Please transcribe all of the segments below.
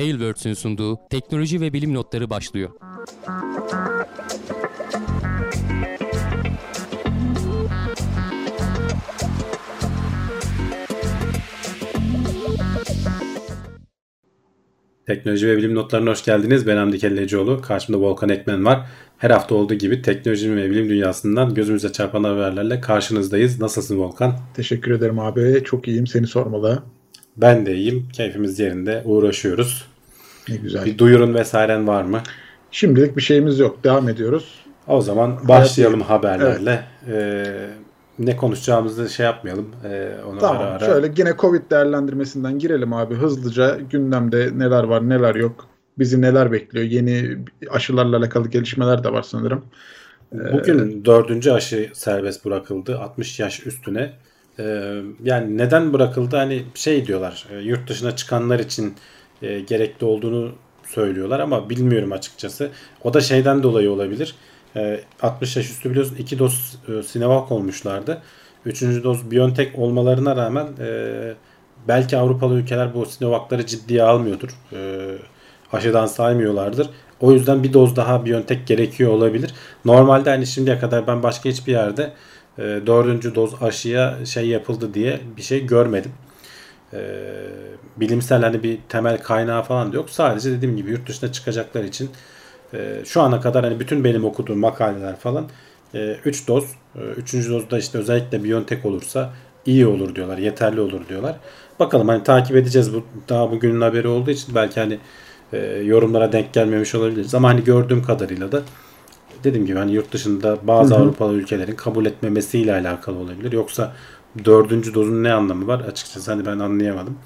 Tailwords'ün sunduğu teknoloji ve bilim notları başlıyor. Teknoloji ve bilim notlarına hoş geldiniz. Ben Hamdi Kellecioğlu. Karşımda Volkan Ekmen var. Her hafta olduğu gibi teknoloji ve bilim dünyasından gözümüze çarpan haberlerle karşınızdayız. Nasılsın Volkan? Teşekkür ederim abi. Çok iyiyim. Seni sormalı. Ben de iyiyim. Keyfimiz yerinde. Uğraşıyoruz. Ne güzel. Bir duyurun vesairen var mı? Şimdilik bir şeyimiz yok. Devam ediyoruz. O zaman başlayalım haberlerle. Ee, ne konuşacağımızı şey yapmayalım. Ee, onu Tamam. ara ara. Şöyle yine Covid değerlendirmesinden girelim abi. Hızlıca gündemde neler var neler yok. Bizi neler bekliyor. Yeni aşılarla alakalı gelişmeler de var sanırım. Bugün dördüncü aşı serbest bırakıldı 60 yaş üstüne. Ee, yani neden bırakıldı? Hani şey diyorlar e, yurt dışına çıkanlar için e, gerekli olduğunu söylüyorlar ama bilmiyorum açıkçası. O da şeyden dolayı olabilir. E, 60 yaş üstü biliyorsun iki doz e, Sinovac olmuşlardı. Üçüncü doz BioNTech olmalarına rağmen e, belki Avrupalı ülkeler bu Sinovac'ları ciddiye almıyordur. E, aşıdan saymıyorlardır. O yüzden bir doz daha BioNTech gerekiyor olabilir. Normalde hani şimdiye kadar ben başka hiçbir yerde e, dördüncü doz aşıya şey yapıldı diye bir şey görmedim. E, bilimsel hani bir temel kaynağı falan da yok. Sadece dediğim gibi yurt dışına çıkacaklar için e, şu ana kadar hani bütün benim okuduğum makaleler falan 3 doz. 3. dozda işte özellikle BioNTech olursa iyi olur diyorlar. Yeterli olur diyorlar. Bakalım hani takip edeceğiz. Bu daha bugünün haberi olduğu için belki hani e, yorumlara denk gelmemiş olabiliriz. Ama hani gördüğüm kadarıyla da dediğim gibi hani yurt dışında bazı Hı hı. Avrupalı ülkelerin kabul etmemesiyle alakalı olabilir. Yoksa dördüncü dozun ne anlamı var? Açıkçası hani ben anlayamadım.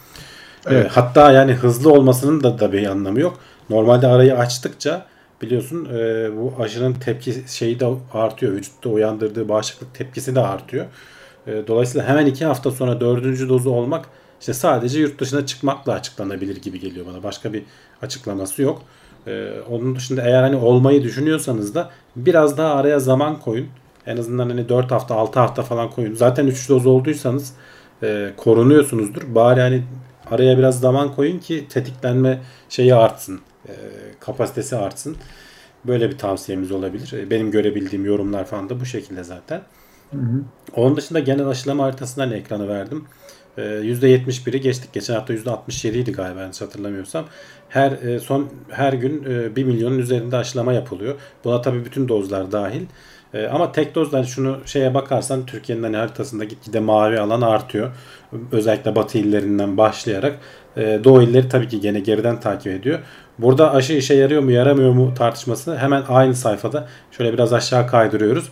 Evet. E, hatta yani hızlı olmasının da, da bir anlamı yok. Normalde arayı açtıkça biliyorsun e, bu aşının tepki şeyi de artıyor. Vücutta uyandırdığı bağışıklık tepkisi de artıyor. E, dolayısıyla hemen iki hafta sonra dördüncü dozu olmak işte sadece yurt dışına çıkmakla açıklanabilir gibi geliyor bana. Başka bir açıklaması yok. E, onun dışında eğer hani olmayı düşünüyorsanız da biraz daha araya zaman koyun. En azından hani 4 hafta 6 hafta falan koyun. Zaten 3 doz olduysanız e, korunuyorsunuzdur. Bari hani araya biraz zaman koyun ki tetiklenme şeyi artsın. E, kapasitesi artsın. Böyle bir tavsiyemiz olabilir. E, Benim görebildiğim yorumlar falan da bu şekilde zaten. Hı hı. Onun dışında genel aşılama haritasından ekranı verdim. Ee, %71'i geçtik. Geçen hafta %67 idi galiba yanlış hatırlamıyorsam. Her e, son her gün e, 1 milyonun üzerinde aşılama yapılıyor. Buna tabii bütün dozlar dahil. E, ama tek dozdan şunu şeye bakarsan Türkiye'nin hani haritasında gitgide mavi alan artıyor. Özellikle batı illerinden başlayarak e, doğu illeri tabii ki gene geriden takip ediyor. Burada aşı işe yarıyor mu yaramıyor mu tartışmasını hemen aynı sayfada şöyle biraz aşağı kaydırıyoruz.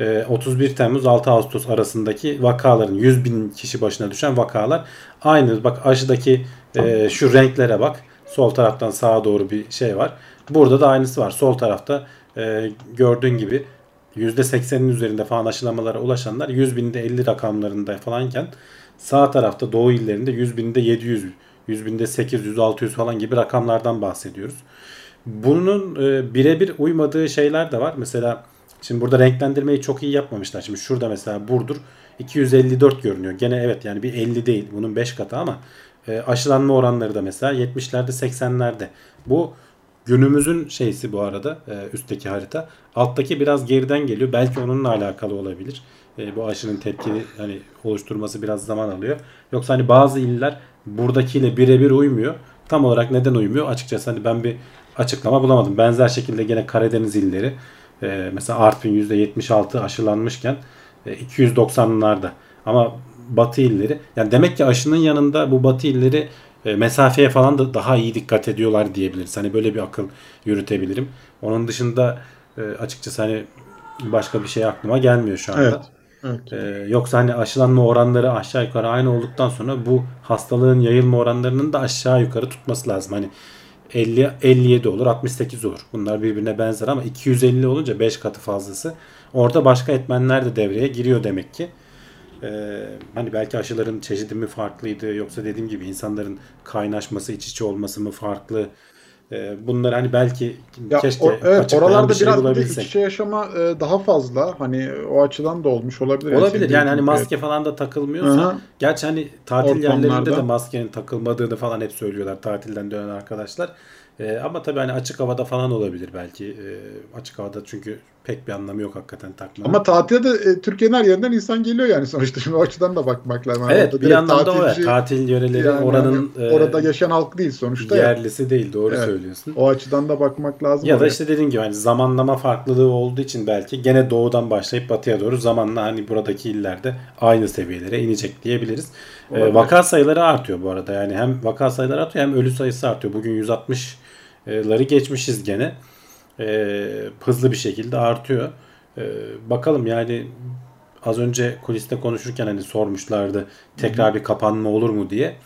E, 31 Temmuz 6 Ağustos arasındaki vakaların 100 bin kişi başına düşen vakalar aynı. Bak aşıdaki e, şu renklere bak. Sol taraftan sağa doğru bir şey var. Burada da aynısı var. Sol tarafta e, gördüğün gibi %80'in üzerinde falan aşılamalara ulaşanlar 100 binde 50 rakamlarında falanken sağ tarafta doğu illerinde 100 binde 700, 100 binde 800, 600 falan gibi rakamlardan bahsediyoruz. Bunun e, birebir uymadığı şeyler de var. Mesela şimdi burada renklendirmeyi çok iyi yapmamışlar. Şimdi şurada mesela Burdur 254 görünüyor. Gene evet yani bir 50 değil. Bunun 5 katı ama e, aşılanma oranları da mesela 70'lerde 80'lerde. Bu günümüzün şeysi bu arada e, üstteki harita. Alttaki biraz geriden geliyor. Belki onunla alakalı olabilir. E, bu aşının tepki hani oluşturması biraz zaman alıyor. Yoksa hani bazı iller buradakiyle birebir uymuyor. Tam olarak neden uymuyor? Açıkçası hani ben bir açıklama bulamadım. Benzer şekilde gene Karadeniz illeri e, mesela Artvin %76 aşılanmışken e, 290'larda ama Batı illeri yani demek ki aşının yanında bu Batı illeri e, mesafeye falan da daha iyi dikkat ediyorlar diyebiliriz. Hani böyle bir akıl yürütebilirim. Onun dışında e, açıkçası hani başka bir şey aklıma gelmiyor şu anda. Evet. Evet. Ee, yoksa hani aşılanma oranları aşağı yukarı aynı olduktan sonra bu hastalığın yayılma oranlarının da aşağı yukarı tutması lazım. Hani 50 57 olur, 68 olur. Bunlar birbirine benzer ama 250 olunca 5 katı fazlası. Orada başka etmenler de devreye giriyor demek ki. Ee, hani belki aşıların çeşidi mi farklıydı yoksa dediğim gibi insanların kaynaşması, iç içe olması mı farklı? E, bunları hani belki Ya keşke o- evet oralarda bir şey biraz bir de iç bulabilsek. içe yaşama e, daha fazla. Hani o açıdan da olmuş olabilir. Yani Olabilir senin yani hani maske falan da takılmıyorsa Hı hı. gerçi hani tatil Ortamlarda. yerlerinde de maskenin takılmadığını falan hep söylüyorlar tatilden dönen arkadaşlar. Ee, ama tabii hani açık havada falan olabilir belki. Ee, açık havada çünkü pek bir anlamı yok hakikaten takmanın. Ama tatilde de e, Türkiye'nin her yerinden insan geliyor yani sonuçta. Şimdi o açıdan da bakmak lazım. Yani evet orada bir o tatilci, ya. Tatil yöreleri yani oranın hani e, orada yaşayan halk değil sonuçta. yerlisi değil doğru Evet. söylüyorsun. O açıdan da bakmak lazım. Ya da oraya. işte dediğim gibi hani zamanlama farklılığı olduğu için belki gene doğudan başlayıp batıya doğru zamanla hani buradaki illerde aynı seviyelere inecek diyebiliriz. Olabilir. vaka sayıları artıyor bu arada. Yani hem vaka sayıları artıyor hem ölü sayısı artıyor. Bugün 160'ları geçmişiz gene. Ee, hızlı bir şekilde artıyor. Ee, bakalım yani az önce kuliste konuşurken hani sormuşlardı tekrar bir kapanma olur mu diye.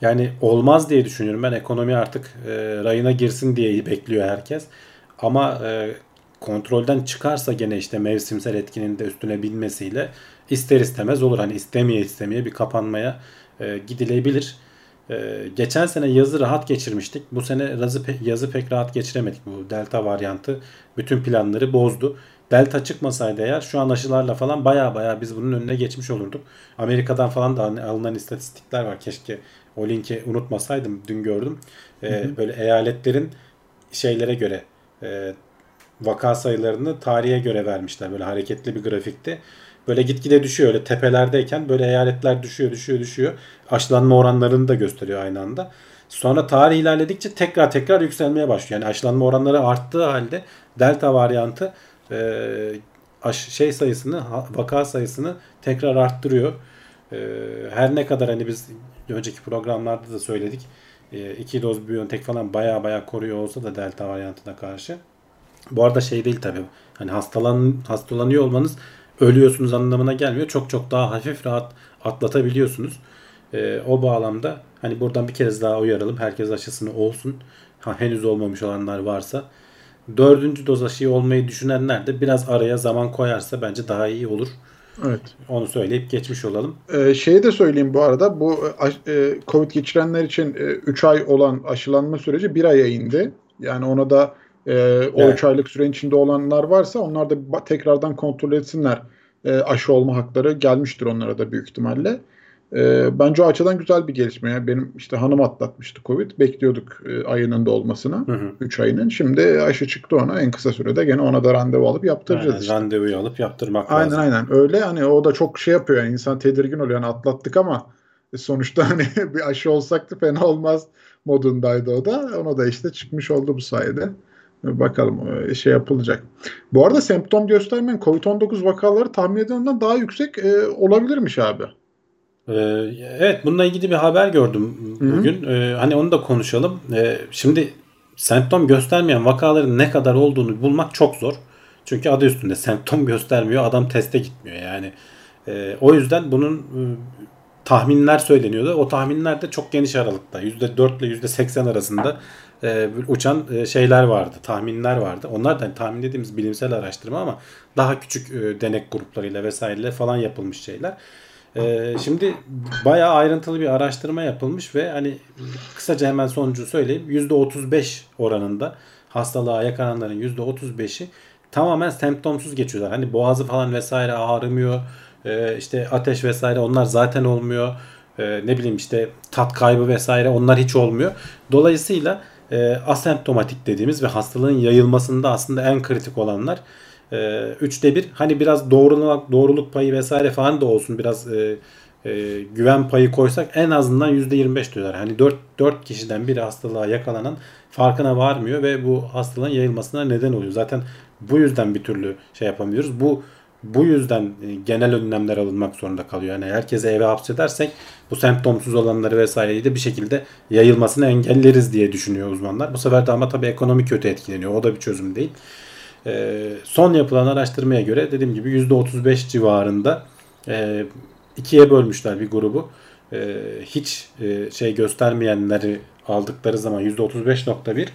Yani olmaz diye düşünüyorum ben. Ekonomi artık e, rayına girsin diye bekliyor herkes. Ama e, kontrolden çıkarsa gene işte mevsimsel etkinin de üstüne binmesiyle ister istemez olur. Hani istemeye istemeye bir kapanmaya e, gidilebilir. E, geçen sene yazı rahat geçirmiştik. Bu sene yazı, pe- yazı pek rahat geçiremedik. Bu delta varyantı bütün planları bozdu. Delta çıkmasaydı eğer şu an aşılarla falan baya baya biz bunun önüne geçmiş olurduk. Amerika'dan falan da hani alınan istatistikler var. Keşke o linki unutmasaydım. Dün gördüm. E, Böyle eyaletlerin şeylere göre e, vaka sayılarını tarihe göre vermişler. Böyle hareketli bir grafikte. Böyle gitgide düşüyor. Öyle tepelerdeyken böyle eyaletler düşüyor, düşüyor, düşüyor. Aşılanma oranlarını da gösteriyor aynı anda. Sonra tarih ilerledikçe tekrar tekrar yükselmeye başlıyor. Yani aşılanma oranları arttığı halde delta varyantı e, aş- şey sayısını, vaka sayısını tekrar arttırıyor. E, her ne kadar hani biz önceki programlarda da söyledik. E, iki doz Biontech falan baya baya koruyor olsa da delta varyantına karşı. Bu arada şey değil tabii. Hani hastalan hastalanıyor olmanız ölüyorsunuz anlamına gelmiyor. Çok çok daha hafif rahat atlatabiliyorsunuz. Ee, o bağlamda hani buradan bir kez daha uyaralım. Herkes aşısını olsun. Ha, henüz olmamış olanlar varsa. Dördüncü doz aşıyı olmayı düşünenler de biraz araya zaman koyarsa bence daha iyi olur. Evet. Onu söyleyip geçmiş olalım. Ee, şeyi de söyleyeyim bu arada. Bu e, e, Covid geçirenler için 3 ay olan aşılanma süreci 1 aya indi. Yani ona da e, o 3 Evet. aylık sürenin içinde olanlar varsa onlar da tekrardan kontrol etsinler. E, aşı olma hakları gelmiştir onlara da büyük ihtimalle. E, bence o açıdan güzel bir gelişme. ya. Benim işte hanım atlatmıştı Covid. Bekliyorduk e, ayının da hı. 3 ayının. Şimdi aşı çıktı ona. En kısa sürede gene ona da randevu alıp yaptıracağız Aynen, işte. randevuyu alıp yaptırmak Aynen lazım. aynen öyle hani o da çok şey yapıyor yani insan tedirgin oluyor yani atlattık ama sonuçta hani bir aşı olsak da fena olmaz modundaydı o da ona da işte çıkmış oldu bu sayede. Bakalım e, şey yapılacak. Bu arada semptom göstermeyen COVID-19 vakaları tahmin edilenden daha yüksek e, olabilirmiş abi. Ee, Evet bununla ilgili bir haber gördüm bugün. Ee, Hani onu da konuşalım. Ee, Şimdi semptom göstermeyen vakaların ne kadar olduğunu bulmak çok zor. Çünkü adı üstünde semptom göstermiyor. Adam teste gitmiyor yani. Ee, O yüzden bunun e, tahminler söyleniyordu. O tahminler de çok geniş aralıkta. %4 ile %80 arasında e, uçan e, şeyler vardı. Tahminler vardı. Onlar da hani tahmin dediğimiz bilimsel araştırma ama daha küçük e, denek gruplarıyla vesaireyle falan yapılmış şeyler. Şimdi bayağı ayrıntılı bir araştırma yapılmış ve hani kısaca hemen sonucu söyleyeyim. %35 oranında hastalığa yakalananların %35'i tamamen semptomsuz geçiyorlar. Hani boğazı falan vesaire ağrımıyor. İşte ateş vesaire onlar zaten olmuyor. Ne bileyim işte tat kaybı vesaire onlar hiç olmuyor. Dolayısıyla e, asemptomatik dediğimiz ve hastalığın yayılmasında aslında en kritik olanlar e, üçte bir hani biraz doğruluk, doğruluk payı vesaire falan da olsun biraz e, e, güven payı koysak en azından %25 diyorlar. Hani 4, 4 kişiden biri hastalığa yakalanan farkına varmıyor ve bu hastalığın yayılmasına neden oluyor. Zaten bu yüzden bir türlü şey yapamıyoruz. Bu bu yüzden e, genel önlemler alınmak zorunda kalıyor. Yani herkese eve hapsedersek bu semptomsuz olanları vesaireyi de bir şekilde yayılmasını engelleriz diye düşünüyor uzmanlar. Bu sefer de ama tabii ekonomi kötü etkileniyor. O da bir çözüm değil. Ee, son yapılan araştırmaya göre dediğim gibi %35 civarında e, ikiye bölmüşler bir grubu. E, hiç e, şey göstermeyenleri aldıkları zaman %35.1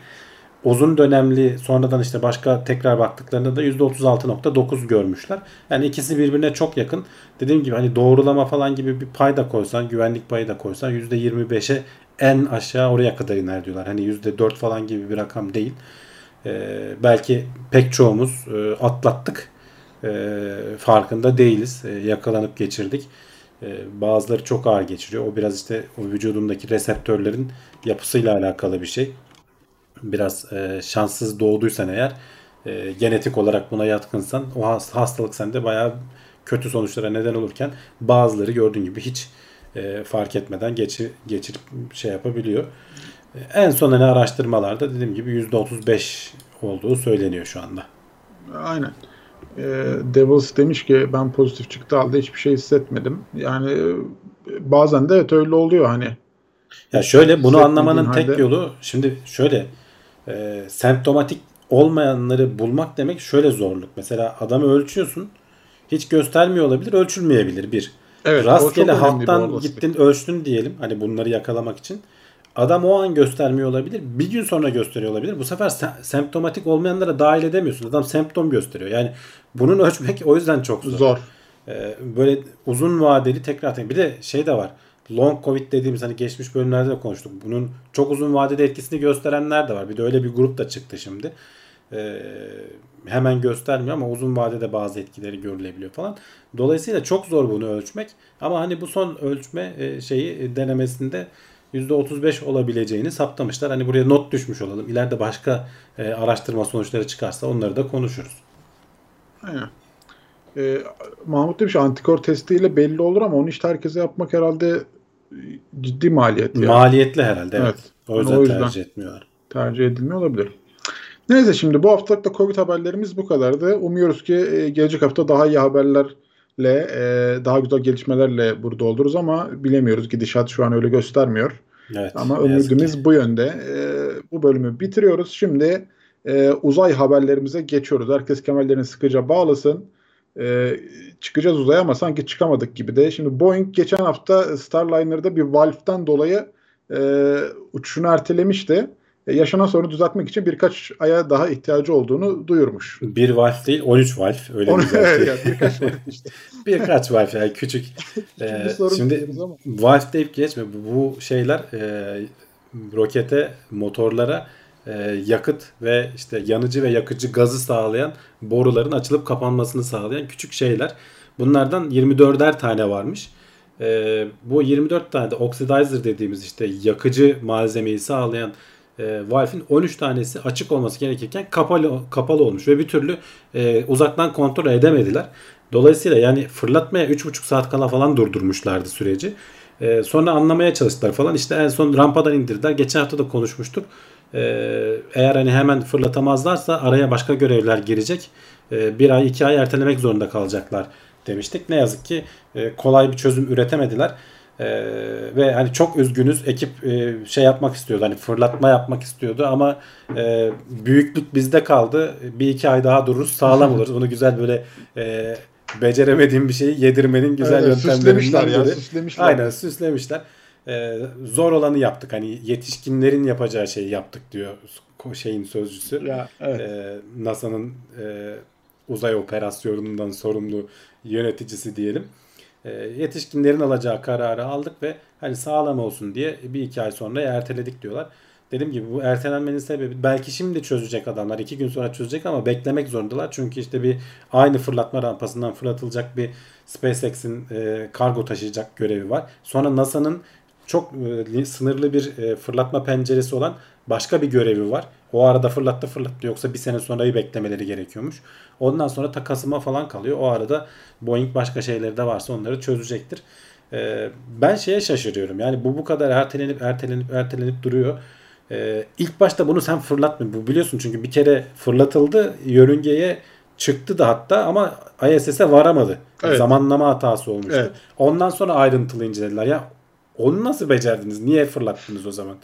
uzun dönemli sonradan işte başka tekrar baktıklarında da %36.9 görmüşler. Yani ikisi birbirine çok yakın. Dediğim gibi hani doğrulama falan gibi bir pay da koysan, güvenlik payı da koysan %25'e en aşağı oraya kadar iner diyorlar. Hani %4 falan gibi bir rakam değil. Ee, belki pek çoğumuz e, atlattık. E, farkında değiliz. E, yakalanıp geçirdik. E, bazıları çok ağır geçiriyor. O biraz işte o vücudundaki reseptörlerin yapısıyla alakalı bir şey. Biraz e, şanssız doğduysan eğer e, genetik olarak buna yatkınsan o hastalık sende bayağı kötü sonuçlara neden olurken bazıları gördüğün gibi hiç e, fark etmeden geçir, geçirip şey yapabiliyor. E, en son hani araştırmalarda dediğim gibi %35 olduğu söyleniyor şu anda. Aynen. E, Devils demiş ki ben pozitif çıktı halde hiçbir şey hissetmedim. Yani e, bazen de evet öyle oluyor hani. Ya şöyle bunu anlamanın halde... tek yolu şimdi şöyle e, semptomatik olmayanları bulmak demek şöyle zorluk. Mesela adamı ölçüyorsun hiç göstermiyor olabilir ölçülmeyebilir bir. Evet, Rastgele halktan gittin ölçtün diyelim hani bunları yakalamak için. Adam o an göstermiyor olabilir. Bir gün sonra gösteriyor olabilir. Bu sefer se- semptomatik olmayanlara dahil edemiyorsun. Adam semptom gösteriyor. Yani bunun ölçmek o yüzden çok zor. Zor. Ee, böyle uzun vadeli tekrar bir de şey de var. Long Covid dediğimiz hani geçmiş bölümlerde de konuştuk. Bunun çok uzun vadede etkisini gösterenler de var. Bir de öyle bir grup da çıktı şimdi. Ee, hemen göstermiyor ama uzun vadede bazı etkileri görülebiliyor falan. Dolayısıyla çok zor bunu ölçmek. Ama hani bu son ölçme e, şeyi e, denemesinde %35 olabileceğini saptamışlar. Hani buraya not düşmüş olalım. İleride başka e, araştırma sonuçları çıkarsa onları da konuşuruz. Aynen. Ee, Mahmut demiş antikor testiyle belli olur ama onu işte herkese yapmak herhalde ciddi maliyet. Yani. Maliyetli herhalde evet. evet. O yüzden, o yüzden tercih etmiyorlar. Tercih edilmiyor olabilir. Neyse şimdi bu haftalık da Covid haberlerimiz bu kadardı. Umuyoruz ki e, gelecek hafta daha iyi haberlerle, e, daha güzel gelişmelerle burada oluruz ama bilemiyoruz. Gidişat şu an öyle göstermiyor. Evet, ama ümidimiz bu yönde. E, bu bölümü bitiriyoruz. Şimdi uzay haberlerimize geçiyoruz. Herkes kemerlerini sıkıca bağlasın. Çıkacağız uzaya ama sanki çıkamadık gibi de. Şimdi Boeing geçen hafta Starliner'da bir valve'dan dolayı uçuşunu ertelemişti. E, yaşanan sorunu düzeltmek için birkaç aya daha ihtiyacı olduğunu duyurmuş. Bir valf değil 13 valf öyle On, evet, yani birkaç valf işte. birkaç valf yani küçük. ee, şimdi valf deyip geçme bu şeyler e, rokete motorlara e, yakıt ve işte yanıcı ve yakıcı gazı sağlayan boruların açılıp kapanmasını sağlayan küçük şeyler. Bunlardan 24'er tane varmış. E, bu 24 tane de oxidizer dediğimiz işte yakıcı malzemeyi sağlayan e, valve'in 13 tanesi açık olması gerekirken kapalı kapalı olmuş ve bir türlü e, uzaktan kontrol edemediler. Dolayısıyla yani fırlatmaya 3,5 saat kala falan durdurmuşlardı süreci. E, sonra anlamaya çalıştılar falan. İşte en son rampadan indirdiler. Geçen hafta da konuşmuştuk. E, eğer hani hemen fırlatamazlarsa araya başka görevler girecek. E, bir ay iki ay ertelemek zorunda kalacaklar demiştik. Ne yazık ki e, kolay bir çözüm üretemediler. Ee, ve hani çok üzgünüz ekip e, şey yapmak istiyordu hani fırlatma yapmak istiyordu ama e, büyüklük bizde kaldı bir iki ay daha dururuz sağlam oluruz bunu güzel böyle e, beceremediğim bir şeyi yedirmenin güzel evet, yöntemlerinden biri. Ya, süslemişler. Aynen süslemişler. Ee, zor olanı yaptık. Hani yetişkinlerin yapacağı şeyi yaptık diyor şeyin sözcüsü. Ya, evet. ee, NASA'nın e, uzay operasyonundan sorumlu yöneticisi diyelim e, yetişkinlerin alacağı kararı aldık ve hani sağlam olsun diye bir iki ay sonra erteledik diyorlar. Dediğim gibi bu ertelenmenin sebebi belki şimdi çözecek adamlar iki gün sonra çözecek ama beklemek zorundalar. Çünkü işte bir aynı fırlatma rampasından fırlatılacak bir SpaceX'in e, kargo taşıyacak görevi var. Sonra NASA'nın çok e, sınırlı bir e, fırlatma penceresi olan başka bir görevi var. O arada fırlattı fırlattı yoksa bir sene sonrayı beklemeleri gerekiyormuş. Ondan sonra takasıma falan kalıyor. O arada Boeing başka şeyleri de varsa onları çözecektir. Ee, ben şeye şaşırıyorum. Yani bu bu kadar ertelenip ertelenip ertelenip duruyor. Ee, ilk başta bunu sen fırlatma. Bu biliyorsun çünkü bir kere fırlatıldı. Yörüngeye çıktı da hatta ama ISS'e varamadı. Evet. Zamanlama hatası olmuştu. Evet. Ondan sonra ayrıntılı incelediler. Ya onu nasıl becerdiniz? Niye fırlattınız o zaman?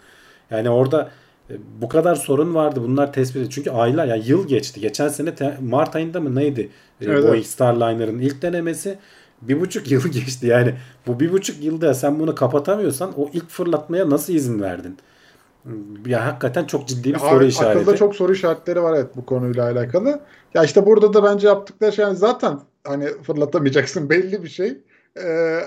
Yani orada e, bu kadar sorun vardı. Bunlar tespit edildi. Çünkü aylar yani yıl geçti. Geçen sene Mart ayında mı neydi? E, evet, Boeing Starliner'ın ilk denemesi bir buçuk yıl geçti. Yani bu bir buçuk yılda sen bunu kapatamıyorsan o ilk fırlatmaya nasıl izin verdin? Ya hakikaten çok ciddi bir ya, soru işareti. Akılda çok soru işaretleri var evet bu konuyla alakalı. Ya işte burada da bence yaptıkları şey yani zaten hani fırlatamayacaksın belli bir şey. Ee,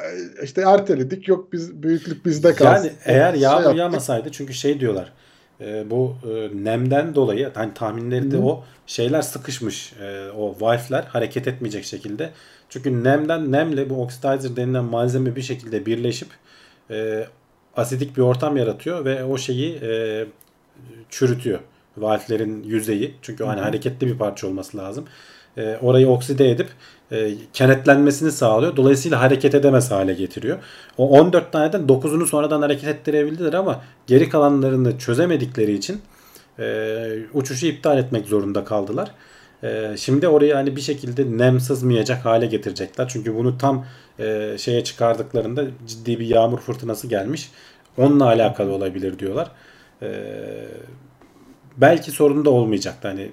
işte erteledik. Yok biz büyüklük bizde kalsın. Yani eğer Şey yağmur yaptık. yağmasaydı çünkü şey diyorlar. e, bu e, nemden dolayı hani tahminleri de o şeyler sıkışmış. E, o valfler hareket etmeyecek şekilde. Çünkü nemden nemle bu oxidizer denilen malzeme bir şekilde birleşip e, asidik bir ortam yaratıyor ve o şeyi e, çürütüyor. Valflerin yüzeyi. Çünkü hani hareketli bir parça olması lazım. E, orayı okside edip e, kenetlenmesini sağlıyor. Dolayısıyla hareket edemez hale getiriyor. O 14 taneden 9'unu sonradan hareket ettirebildiler ama geri kalanlarını çözemedikleri için e, uçuşu iptal etmek zorunda kaldılar. E, şimdi orayı hani bir şekilde nem sızmayacak hale getirecekler. Çünkü bunu tam e, şeye çıkardıklarında ciddi bir yağmur fırtınası gelmiş. Onunla alakalı olabilir diyorlar. E, belki sorun da olmayacaktı. Hani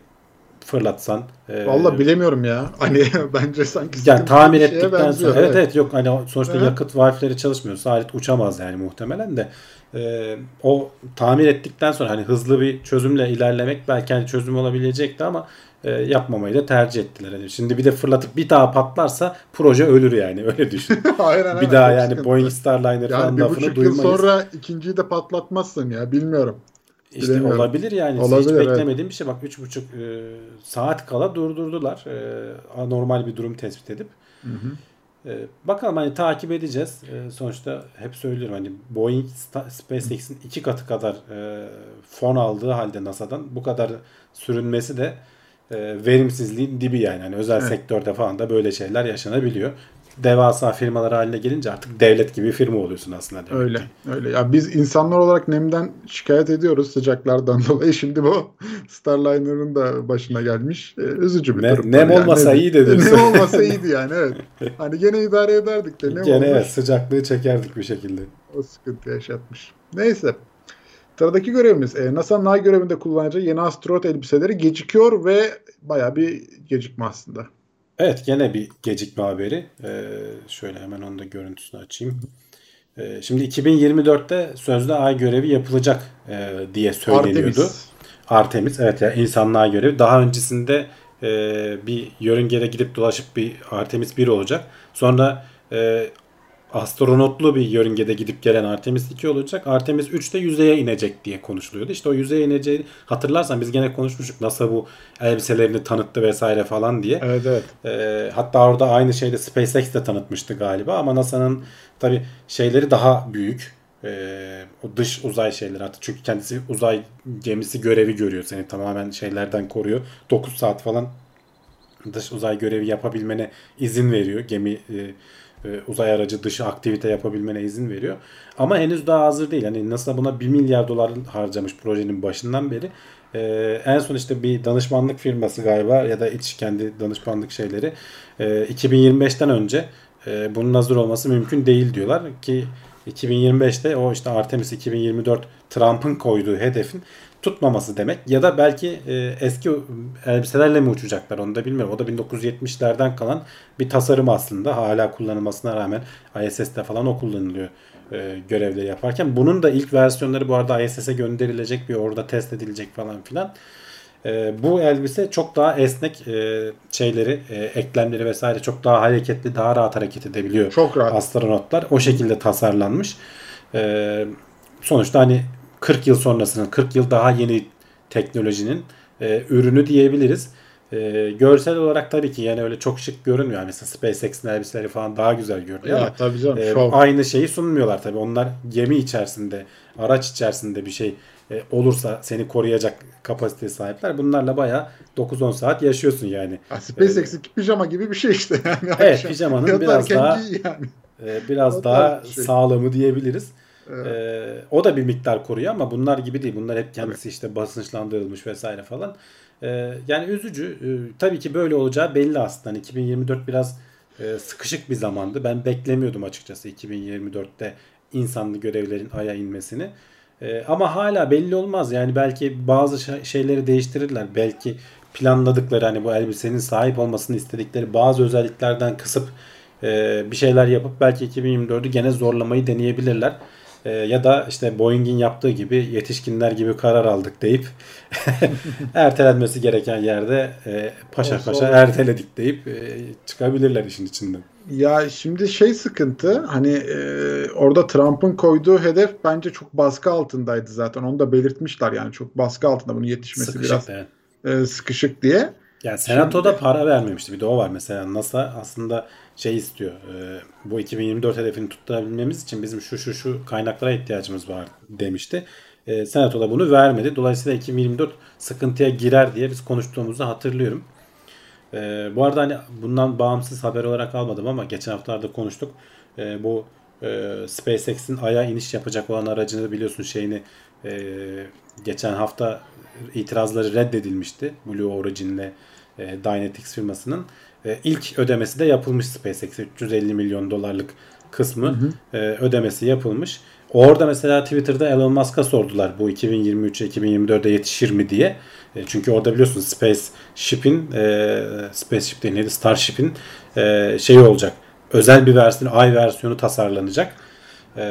fırlatsan. e, Vallahi bilemiyorum ya. Hani bence sanki yani tamir bir ettikten benziyor, sonra evet evet yok hani sonuçta hı. yakıt valfleri çalışmıyorsa alet uçamaz yani muhtemelen de Ee, o tamir ettikten sonra hani hızlı bir çözümle ilerlemek belki hani çözüm olabilecekti ama e, yapmamayı da tercih ettiler. Yani şimdi bir de fırlatıp bir daha patlarsa proje ölür yani öyle düşün. Aynen, bir daha yani. Boeing Starliner yani falan bir lafını buçuk yıl duymayız. sonra ikinciyi de patlatmazsın ya bilmiyorum. İşte olabilir yani. Olabilir, Hiç evet. beklemediğim bir şey. Bak 3,5 e, saat kala durdurdular. E, anormal bir durum tespit edip. Hı hı. E, bakalım hani takip edeceğiz. E, sonuçta hep söylüyorum hani Boeing SpaceX'in iki katı kadar e, fon aldığı halde NASA'dan bu kadar sürünmesi de e, verimsizliğin dibi yani. Hani özel Evet. sektörde falan da böyle şeyler yaşanabiliyor. Devasa firmalar haline gelince artık devlet gibi firma oluyorsun aslında. demek Öyle. ki. Öyle. Ya biz insanlar olarak nemden şikayet ediyoruz sıcaklardan dolayı. Şimdi bu Starliner'ın da başına gelmiş. Ee, üzücü bir Ne- durum. nem olmasa Yani. iyiydi diyorsun. Nem olmasa iyiydi yani evet. Hani gene idare ederdik de nem Gene olmuş. evet sıcaklığı çekerdik bir şekilde. O sıkıntı yaşatmış. Neyse. Sıradaki görevimiz e, NASA'nın ay görevinde kullanacağı yeni astronot elbiseleri gecikiyor ve baya bir gecikme aslında. Evet gene bir gecikme haberi. Ee, şöyle hemen onun da görüntüsünü açayım. Ee, şimdi 2024'te sözde ay görevi yapılacak e, diye söyleniyordu. Artemis. Artemis evet ya insanlığa görevi. Daha öncesinde e, bir yörüngede gidip dolaşıp bir Artemis 1 olacak. Sonra e, astronotlu bir yörüngede gidip gelen Artemis 2 olacak. Artemis 3 de yüzeye inecek diye konuşuluyordu. İşte o yüzeye ineceği hatırlarsan biz gene konuşmuştuk. NASA bu elbiselerini tanıttı vesaire falan diye. Evet evet. Ee, hatta orada aynı şeyde SpaceX de tanıtmıştı galiba ama NASA'nın tabi şeyleri daha büyük. Ee, o dış uzay şeyleri artık çünkü kendisi uzay gemisi görevi görüyor seni tamamen şeylerden koruyor. 9 saat falan dış uzay görevi yapabilmene izin veriyor. Gemi e, uzay aracı dışı aktivite yapabilmene izin veriyor. Ama henüz daha hazır değil. Hani NASA buna 1 milyar dolar harcamış projenin başından beri. Ee, en son işte bir danışmanlık firması galiba ya da iç kendi danışmanlık şeyleri e, 2025'ten önce e, bunun hazır olması mümkün değil diyorlar ki 2025'te o işte Artemis 2024 Trump'ın koyduğu hedefin tutmaması demek ya da belki e, eski elbiselerle mi uçacaklar onu da bilmiyorum. O da 1970'lerden kalan bir tasarım aslında hala kullanılmasına rağmen ISS'te falan o kullanılıyor e, görevleri yaparken. Bunun da ilk versiyonları bu arada ISS'e gönderilecek bir orada test edilecek falan filan. E, bu elbise çok daha esnek e, şeyleri, e, eklemleri vesaire çok daha hareketli, daha rahat hareket edebiliyor Çok rahat. astronotlar. O şekilde tasarlanmış. E, sonuçta hani 40 yıl sonrasının, 40 yıl daha yeni teknolojinin e, ürünü diyebiliriz. E, görsel olarak tabii ki yani öyle çok şık görünmüyor. Yani mesela SpaceX'in elbiseleri falan daha güzel görünüyor Ya, ama tabii canım. e, şov. aynı şeyi sunmuyorlar tabii. Onlar gemi içerisinde, araç içerisinde bir şey e, olursa seni koruyacak kapasiteye sahipler. Bunlarla bayağı 9-10 saat yaşıyorsun yani. Ya, SpaceX'in pijama gibi bir şey işte. Yani Evet, pijamanın biraz daha yani. E, biraz daha şey. sağlamı diyebiliriz. Evet. E, o da bir miktar koruyor ama bunlar gibi değil. Bunlar hep kendisi işte basınçlandırılmış vesaire falan. E, yani üzücü. E, tabii ki böyle olacağı belli aslında. Hani 2024 biraz e, sıkışık bir zamandı. Ben beklemiyordum açıkçası 2024'te insanlı görevlerin aya inmesini. E, ama hala belli olmaz. Yani belki bazı şey- şeyleri değiştirirler. Belki planladıkları hani bu elbisenin sahip olmasını istedikleri bazı özelliklerden kısıp e, bir şeyler yapıp belki 2024'ü gene zorlamayı deneyebilirler. E, ya da işte Boeing'in yaptığı gibi yetişkinler gibi karar aldık deyip ertelenmesi gereken yerde e, paşa Olsa paşa olur. erteledik deyip e, çıkabilirler işin içinden. Ya şimdi şey sıkıntı hani e, orada Trump'ın koyduğu hedef bence çok baskı altındaydı zaten. Onu da belirtmişler yani çok baskı altında bunun yetişmesi Sıkışık biraz yani. e, sıkışık diye. Yani senatoda para vermemişti. Bir de o var mesela. NASA aslında şey istiyor. e, bu 2024 hedefini tutturabilmemiz için bizim şu şu şu kaynaklara ihtiyacımız var demişti. E, senatoda bunu vermedi. Dolayısıyla 2024 sıkıntıya girer diye biz konuştuğumuzu hatırlıyorum. E, bu arada hani bundan bağımsız haber olarak almadım ama geçen haftalarda konuştuk. Bu SpaceX'in Ay'a iniş yapacak olan aracını biliyorsun şeyini geçen hafta itirazları reddedilmişti. Blue Origin'le Dynetics firmasının. E, ilk ödemesi de yapılmış SpaceX'e 350 milyon dolarlık kısmı e, ödemesi yapılmış. Orada mesela Twitter'da Elon Musk'a sordular bu 2023'e 2024'e yetişir mi diye. E, çünkü orada biliyorsun Spaceship'in e, Spaceship değil neydi Starship'in e, şeyi olacak. Özel bir versiyonu, ay versiyonu tasarlanacak. E,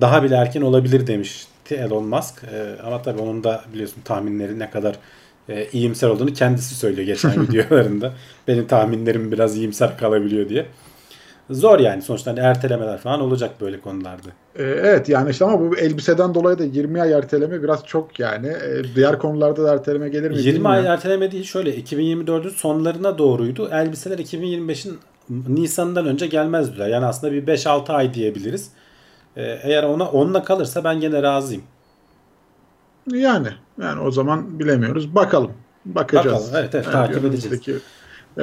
daha bile erken olabilir demişti Elon Musk. E, ama tabii onun da biliyorsun tahminleri ne kadar e, iyimser olduğunu kendisi söylüyor geçen videolarında. Benim tahminlerim biraz iyimser kalabiliyor diye. Zor yani sonuçta hani ertelemeler falan olacak böyle konularda. E, evet yani işte ama bu elbiseden dolayı da 20 ay erteleme biraz çok yani. E, diğer konularda da erteleme gelir mi 20 ay erteleme değil şöyle 2024'ün sonlarına doğruydu. Elbiseler 2025'in Nisan'dan önce gelmez diyorlar. Yani aslında bir 5-6 ay diyebiliriz. E, eğer ona onunla kalırsa ben gene razıyım. Yani yani o zaman bilemiyoruz. Bakalım. Bakacağız. Bakalım, evet, evet, takip edeceğiz. önümüzdeki- E,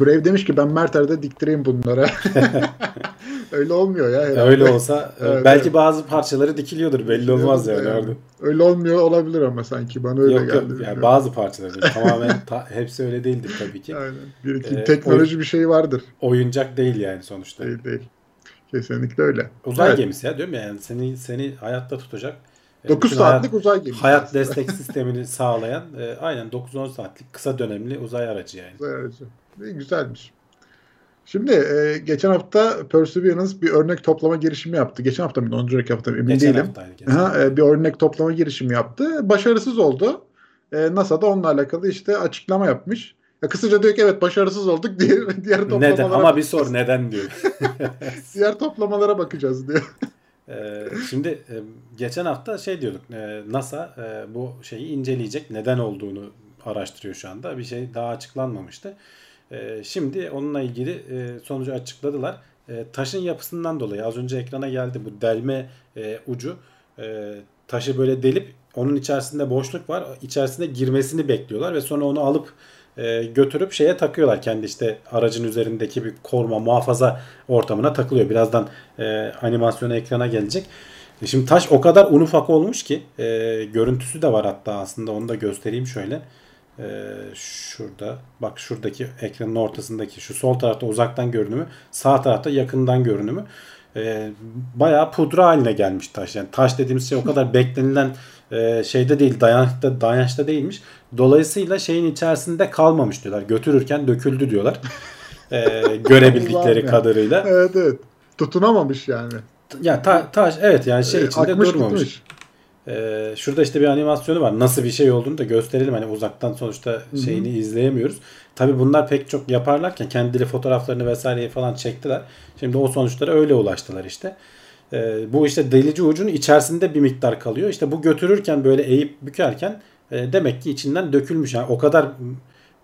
Brave demiş ki ben Merter'de diktireyim bunlara. Öyle olmuyor ya herhalde. Öyle olsa e, Evet, belki evet. bazı parçaları dikiliyordur belli olmaz yani orada. Öyle olmuyor olabilir ama sanki bana öyle Yok geldi. yok yani bazı parçaları tamamen ta- hepsi öyle değildir tabii ki. Aynen. Bir iki Ee, teknoloji bir şey vardır. Oyuncak değil yani sonuçta. Değil değil. Kesinlikle öyle. Uzay Evet. gemisi ya diyorum ya yani seni seni hayatta tutacak. E, 9 bütün saatlik hayat, uzay gemisi. hayat aslında. destek sistemini sağlayan e, aynen 9-10 saatlik kısa dönemli uzay aracı yani. Uzay aracı. İyi, güzelmiş. Şimdi e, geçen hafta Perseverance bir örnek toplama girişimi yaptı. Geçen hafta? Ondan önceki hafta mı? Emin Geçen değilim. haftaydı. Geçen. Aha, e, bir örnek toplama girişimi yaptı. Başarısız oldu. E, NASA da onunla alakalı işte açıklama yapmış. Ya kısaca diyor ki evet başarısız olduk. Diğer, diğer toplamalara Neden? Ama bir sor neden diyor. diğer toplamalara bakacağız diyor. Ee, şimdi e, geçen hafta şey diyorduk. e, NASA e, bu şeyi inceleyecek. Neden olduğunu araştırıyor şu anda. Bir şey daha açıklanmamıştı. Şimdi onunla ilgili sonucu açıkladılar. Taşın yapısından dolayı az önce ekrana geldi bu delme ucu. Taşı böyle delip onun içerisinde boşluk var. İçerisine girmesini bekliyorlar ve sonra onu alıp e, götürüp şeye takıyorlar. Kendi işte aracın üzerindeki bir koruma, muhafaza ortamına takılıyor. Birazdan e, animasyonu ekrana gelecek. E, Şimdi taş o kadar un ufak olmuş ki e, görüntüsü de var hatta aslında onu da göstereyim şöyle. E, şurada bak şuradaki ekranın ortasındaki şu sol tarafta uzaktan görünümü sağ tarafta yakından görünümü e, bayağı pudra haline gelmiş taş. Yani taş dediğimiz şey o kadar beklenilen e, şeyde değil dayanışta, dayanışta değilmiş. Dolayısıyla şeyin içerisinde kalmamış diyorlar. Götürürken döküldü diyorlar. E, görebildikleri kadarıyla. Evet evet. Tutunamamış yani. Ya ta, taş evet yani şey E, içinde akmış durmamış. gitmiş. Ee, şurada işte bir animasyonu var. Nasıl bir şey olduğunu da gösterelim. Hani uzaktan sonuçta şeyini izleyemiyoruz. Tabi bunlar pek çok yaparlarken kendileri fotoğraflarını vesaireyi falan çektiler. Şimdi o sonuçlara öyle ulaştılar işte. Ee, bu işte delici ucun içerisinde bir miktar kalıyor. İşte bu götürürken böyle eğip bükerken e, demek ki içinden dökülmüş. Yani o kadar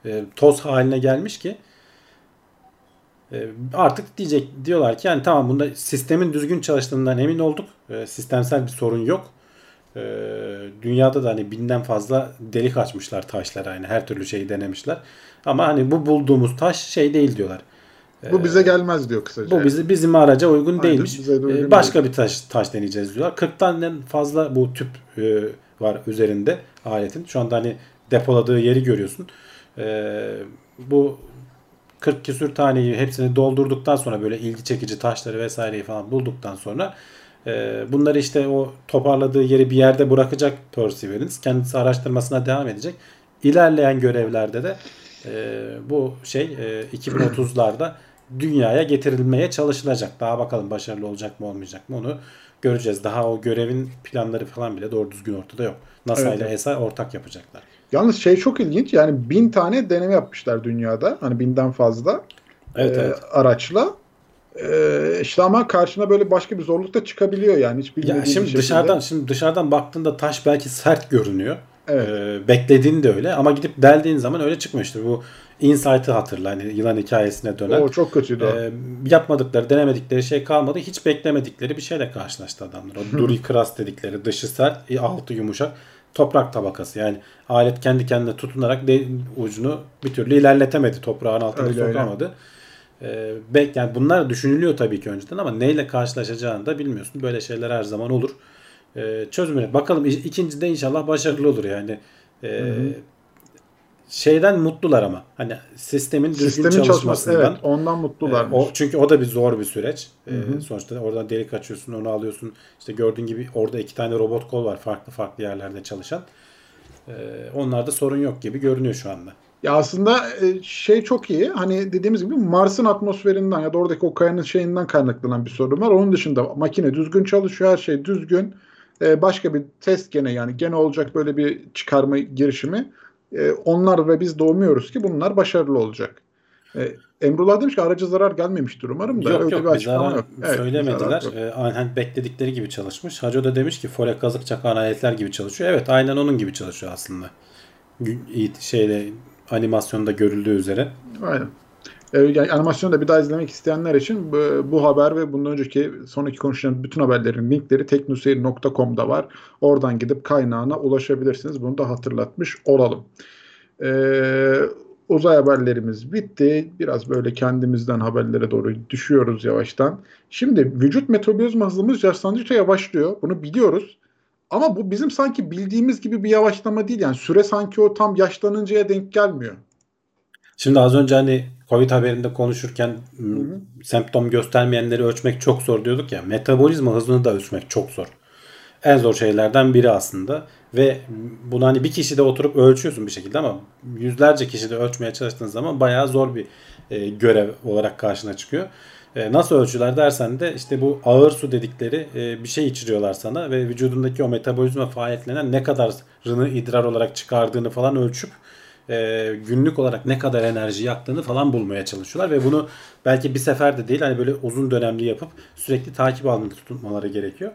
e, toz haline gelmiş ki e, artık diyecek diyorlar ki yani tamam bunda sistemin düzgün çalıştığından emin olduk. E, sistemsel bir sorun yok. E, dünyada da hani binden fazla delik açmışlar taşlara yani her türlü şeyi denemişler. Ama hani bu bulduğumuz taş şey değil diyorlar. Bu bize gelmez diyor kısaca. Bu bizi bizim araca uygun Aynen, değilmiş. bize de uygun E, başka bir taş taş deneyeceğiz diyorlar. 40'tan fazla bu tüp e, var üzerinde aletin. Şu anda hani depoladığı yeri görüyorsun. E, bu 40 küsür taneyi hepsini doldurduktan sonra böyle ilgi çekici taşları vesaireyi falan bulduktan sonra e, bunları işte o toparladığı yeri bir yerde bırakacak Perseverance. Kendisi araştırmasına devam edecek. İlerleyen görevlerde de e, bu şey e, 2030'larda dünyaya getirilmeye çalışılacak. Daha bakalım başarılı olacak mı olmayacak mı onu göreceğiz. Daha o görevin planları falan bile doğru düzgün ortada yok. NASA Evet. ile ESA ortak yapacaklar. Yalnız şey çok ilginç yani bin tane deneme yapmışlar dünyada. Hani binden fazla Evet, e, evet. araçla. Ee, işte ama karşına böyle başka bir zorluk da çıkabiliyor yani hiç Ya bilmediğin bir şimdi şekilde. dışarıdan şimdi dışarıdan baktığında taş belki sert görünüyor. Evet. Ee, beklediğin de öyle ama gidip deldiğin zaman öyle çıkmıştır. Bu Insight'ı hatırla hani yılan hikayesine dönen. O çok kötüydü. Ee, yapmadıkları, denemedikleri şey kalmadı. Hiç beklemedikleri bir şeyle karşılaştı adamlar. O duri kras dedikleri dışı sert, e, altı yumuşak toprak tabakası. Yani alet kendi kendine tutunarak de, ucunu bir türlü ilerletemedi. Toprağın altına Öyle, öyle. sokamadı. Ee, bek, yani bunlar düşünülüyor tabii ki önceden ama neyle karşılaşacağını da bilmiyorsun. Böyle şeyler her zaman olur. Ee, çözümüne bakalım. İkincide inşallah başarılı olur yani. Ee, şeyden mutlular ama. Hani sistemin düzgün Sistemin çalışması çalışmasından. evet ondan mutlular. Ee, o, çünkü o da bir zor bir süreç. Ee, hı. sonuçta oradan delik açıyorsun, onu alıyorsun. İşte gördüğün gibi orada iki tane robot kol var farklı farklı yerlerde çalışan. Ee, onlarda sorun yok gibi görünüyor şu anda. Ya aslında e, şey çok iyi. Hani dediğimiz gibi Mars'ın atmosferinden ya da oradaki o kayanın şeyinden kaynaklanan bir sorun var. Onun dışında makine düzgün çalışıyor. Her şey düzgün. E, Başka bir test gene yani gene olacak böyle bir çıkarma girişimi. E, Onlar ve biz doğmuyoruz ki bunlar başarılı olacak. E, Emrullah demiş ki araca zarar gelmemiştir umarım da. yok öyle yok bir bir zarar yok. Evet, söylemediler. zarar yok. Ee, aynen bekledikleri gibi çalışmış. Hacı da demiş ki fole kazık çakan aletler gibi çalışıyor. Evet aynen onun gibi çalışıyor aslında. Şeyde animasyonda görüldüğü üzere. Aynen. Ee, yani animasyonu da bir daha izlemek isteyenler için bu, bu haber ve bundan önceki sonraki konuşulan bütün haberlerin linkleri teknoseyir.com'da var. Oradan gidip kaynağına ulaşabilirsiniz. Bunu da hatırlatmış olalım. Ee, uzay haberlerimiz bitti. Biraz böyle kendimizden haberlere doğru düşüyoruz yavaştan. Şimdi vücut metabolizma hızımız yaşlandıkça yavaşlıyor. Bunu biliyoruz. Ama bu bizim sanki bildiğimiz gibi bir yavaşlama değil. Yani süre sanki o tam yaşlanıncaya denk gelmiyor. Şimdi az önce hani Covid haberinde konuşurken m, semptom göstermeyenleri ölçmek çok zor diyorduk ya. Metabolizma hızını da ölçmek çok zor. En zor şeylerden biri aslında. Ve bunu hani bir kişide oturup ölçüyorsun bir şekilde ama yüzlerce kişide ölçmeye çalıştığın zaman bayağı zor bir e, görev olarak karşına çıkıyor. E, nasıl ölçüler dersen de işte bu ağır su dedikleri e, bir şey içiriyorlar sana ve vücudundaki o metabolizma faaliyetlerinden ne kadarını idrar olarak çıkardığını falan ölçüp e, günlük olarak ne kadar enerji yaktığını falan bulmaya çalışıyorlar ve bunu belki bir seferde değil hani böyle uzun dönemli yapıp sürekli takip halinde tutmaları gerekiyor.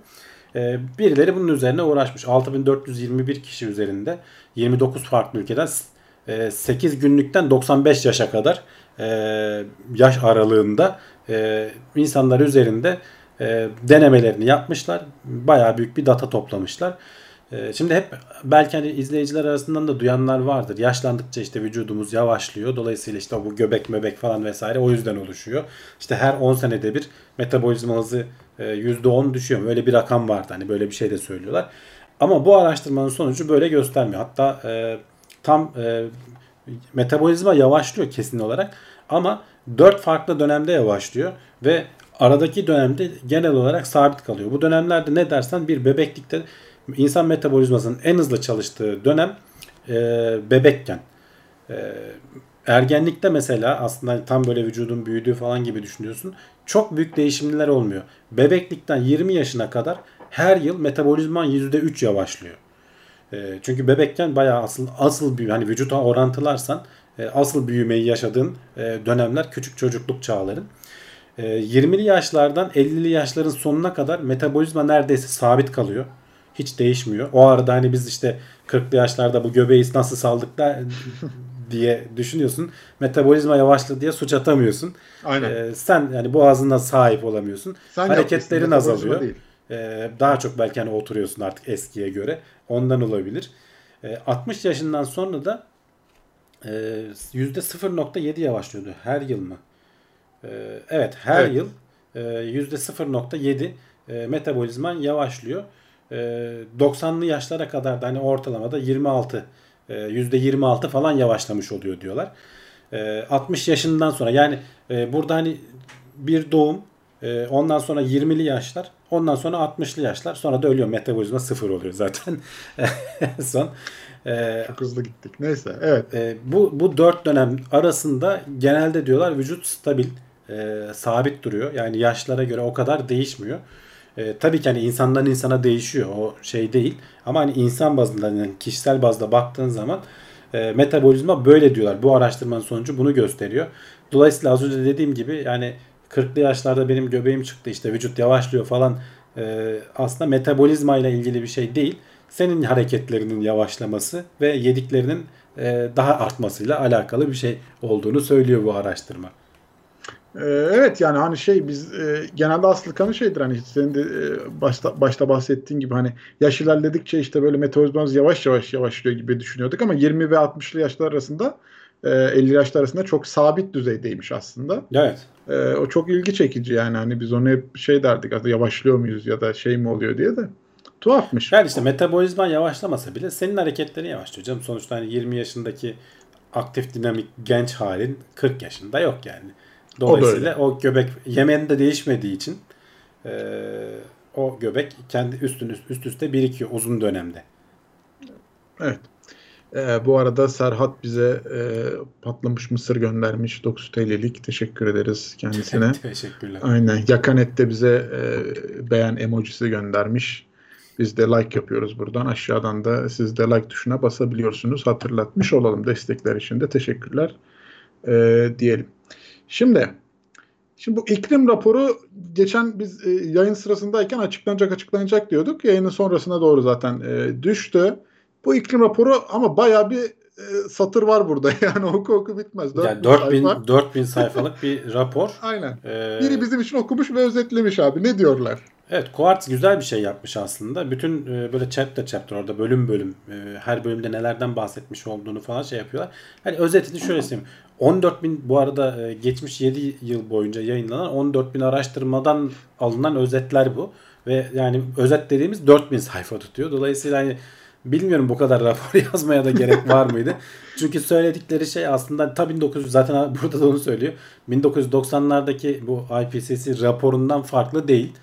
E, birileri bunun üzerine uğraşmış. 6421 kişi üzerinde 29 farklı ülkeden e, 8 günlükten 95 yaşa kadar e, yaş aralığında e, insanlar üzerinde e, denemelerini yapmışlar. Bayağı büyük bir data toplamışlar. E, Şimdi hep belki hani izleyiciler arasından da duyanlar vardır. Yaşlandıkça işte vücudumuz yavaşlıyor. Dolayısıyla işte bu göbek möbek falan vesaire o yüzden oluşuyor. İşte her 10 senede bir metabolizma hızı e, %10 düşüyor. Öyle bir rakam vardı. Hani böyle bir şey de söylüyorlar. Ama bu araştırmanın sonucu böyle göstermiyor. Hatta e, tam e, metabolizma yavaşlıyor kesin olarak ama 4 farklı dönemde yavaşlıyor ve aradaki dönemde genel olarak sabit kalıyor. Bu dönemlerde ne dersen bir bebeklikte insan metabolizmasının en hızlı çalıştığı dönem e, bebekken. E, ergenlikte mesela aslında tam böyle vücudun büyüdüğü falan gibi düşünüyorsun. Çok büyük değişimler olmuyor. Bebeklikten 20 yaşına kadar her yıl metabolizman %3 yavaşlıyor. E, çünkü bebekken bayağı asıl asıl büyü hani vücuta orantılarsan e, asıl büyümeyi yaşadığın e, dönemler küçük çocukluk çağların. E, 20'li yaşlardan 50'li yaşların sonuna kadar metabolizma neredeyse sabit kalıyor. Hiç değişmiyor. O arada hani biz işte 40'lı yaşlarda bu göbeği nasıl saldık da diye düşünüyorsun. Metabolizma yavaşladı diye suç atamıyorsun. Aynen. E, sen yani boğazına sahip olamıyorsun. Sen Hareketlerin azalıyor. değil. Ee, daha çok belki hani oturuyorsun artık eskiye göre. Ondan olabilir. Ee, 60 yaşından sonra da e, %0.7 yavaşlıyordu. Her yıl mı? Ee, evet her Evet. yıl e, %0.7 e, metabolizman yavaşlıyor. E, 90'lı yaşlara kadar da hani ortalamada 26 e, %26 falan yavaşlamış oluyor diyorlar. E, 60 yaşından sonra yani e, burada hani bir doğum e, ondan sonra 20'li yaşlar ondan sonra 60'lı yaşlar sonra da ölüyor metabolizma sıfır oluyor zaten son. E, Çok hızlı gittik. Neyse evet. e, bu bu dört dönem arasında genelde diyorlar vücut stabil, e, sabit duruyor. Yani yaşlara göre o kadar değişmiyor. E, tabii ki hani insandan insana değişiyor. O şey değil. Ama hani insan bazında yani kişisel bazda baktığın zaman e, metabolizma böyle diyorlar. Bu araştırmanın sonucu bunu gösteriyor. Dolayısıyla az önce dediğim gibi yani 40'lı yaşlarda benim göbeğim çıktı işte vücut yavaşlıyor falan e, aslında metabolizma ile ilgili bir şey değil. Senin hareketlerinin yavaşlaması ve yediklerinin e, daha artmasıyla alakalı bir şey olduğunu söylüyor bu araştırma. Ee, evet yani hani şey biz e, genelde asıl kanı şeydir hani senin de e, başta, başta bahsettiğin gibi hani yaş ilerledikçe işte böyle metabolizmamız yavaş yavaş yavaşlıyor gibi düşünüyorduk ama 20 ve 60'lı yaşlar arasında e, 50 yaşlar arasında çok sabit düzeydeymiş aslında. Evet. E, o çok ilgi çekici yani hani biz onu hep şey derdik aslında yavaşlıyor muyuz ya da şey mi oluyor diye de tuhafmış. Yani işte metabolizman yavaşlamasa bile senin hareketlerin yavaşlıyor canım. Sonuçta hani 20 yaşındaki aktif dinamik genç halin 40 yaşında yok yani. Dolayısıyla o, o göbek yemenin de değişmediği için e, o göbek kendi üstün üst üste birikiyor uzun dönemde. Evet. Ee, bu arada Serhat bize e, patlamış mısır göndermiş 9 TL'lik. Teşekkür ederiz kendisine. Teşekkürler. Aynen. Yakanet de bize e, beğen emojisi göndermiş. Biz de like yapıyoruz buradan. Aşağıdan da siz de like tuşuna basabiliyorsunuz. Hatırlatmış olalım destekler için de teşekkürler e, diyelim. Şimdi Şimdi bu iklim raporu geçen biz e, yayın sırasındayken açıklanacak açıklanacak diyorduk. Yayının sonrasına doğru zaten e, düştü. Bu iklim raporu ama baya bir e, satır var burada. Yani oku oku bitmez. 4000 yani 4000, sayfa. 4000 sayfalık bir rapor. Aynen. Ee, Biri bizim için okumuş ve özetlemiş abi. Ne diyorlar? Evet Quartz güzel bir şey yapmış aslında. Bütün e, böyle chapter chapter orada bölüm bölüm e, her bölümde nelerden bahsetmiş olduğunu falan şey yapıyorlar. Hani özetini şöyle söyleyeyim. 14 bin bu arada e, geçmiş 7 yıl boyunca yayınlanan 14 bin araştırmadan alınan özetler bu. Ve yani özet dediğimiz 4000 sayfa tutuyor. Dolayısıyla hani bilmiyorum bu kadar rapor yazmaya da gerek var mıydı? Çünkü söyledikleri şey aslında tabii 1900 zaten burada da onu söylüyor. 1990'lardaki bu IPCC raporundan farklı değil.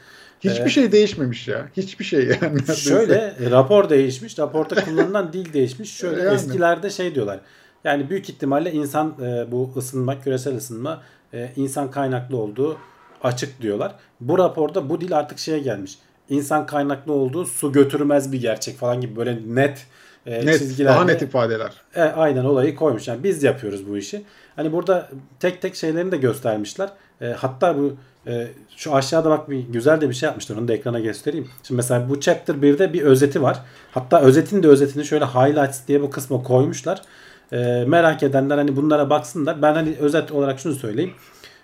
Hiçbir ee, şey değişmemiş ya. Hiçbir şey yani. Şöyle rapor değişmiş. Raporda kullanılan dil değişmiş. Şöyle yani. eskilerde şey diyorlar. Yani büyük ihtimalle insan e, bu ısınma, küresel ısınma e, insan kaynaklı olduğu açık diyorlar. Bu raporda bu dil artık şeye gelmiş. İnsan kaynaklı olduğu su götürmez bir gerçek falan gibi böyle net e, net, çizgilerle. Daha net ifadeler. E, aynen olayı koymuş. Yani biz yapıyoruz bu işi. Hani burada tek tek şeylerini de göstermişler. E, hatta bu e, şu aşağıda bak bir güzel de bir şey yapmışlar. Onu da ekrana göstereyim. Şimdi mesela bu chapter 1'de bir özeti var. Hatta özetin de özetini şöyle highlights diye bu kısma koymuşlar. E, merak edenler hani bunlara baksınlar. Ben hani özet olarak şunu söyleyeyim.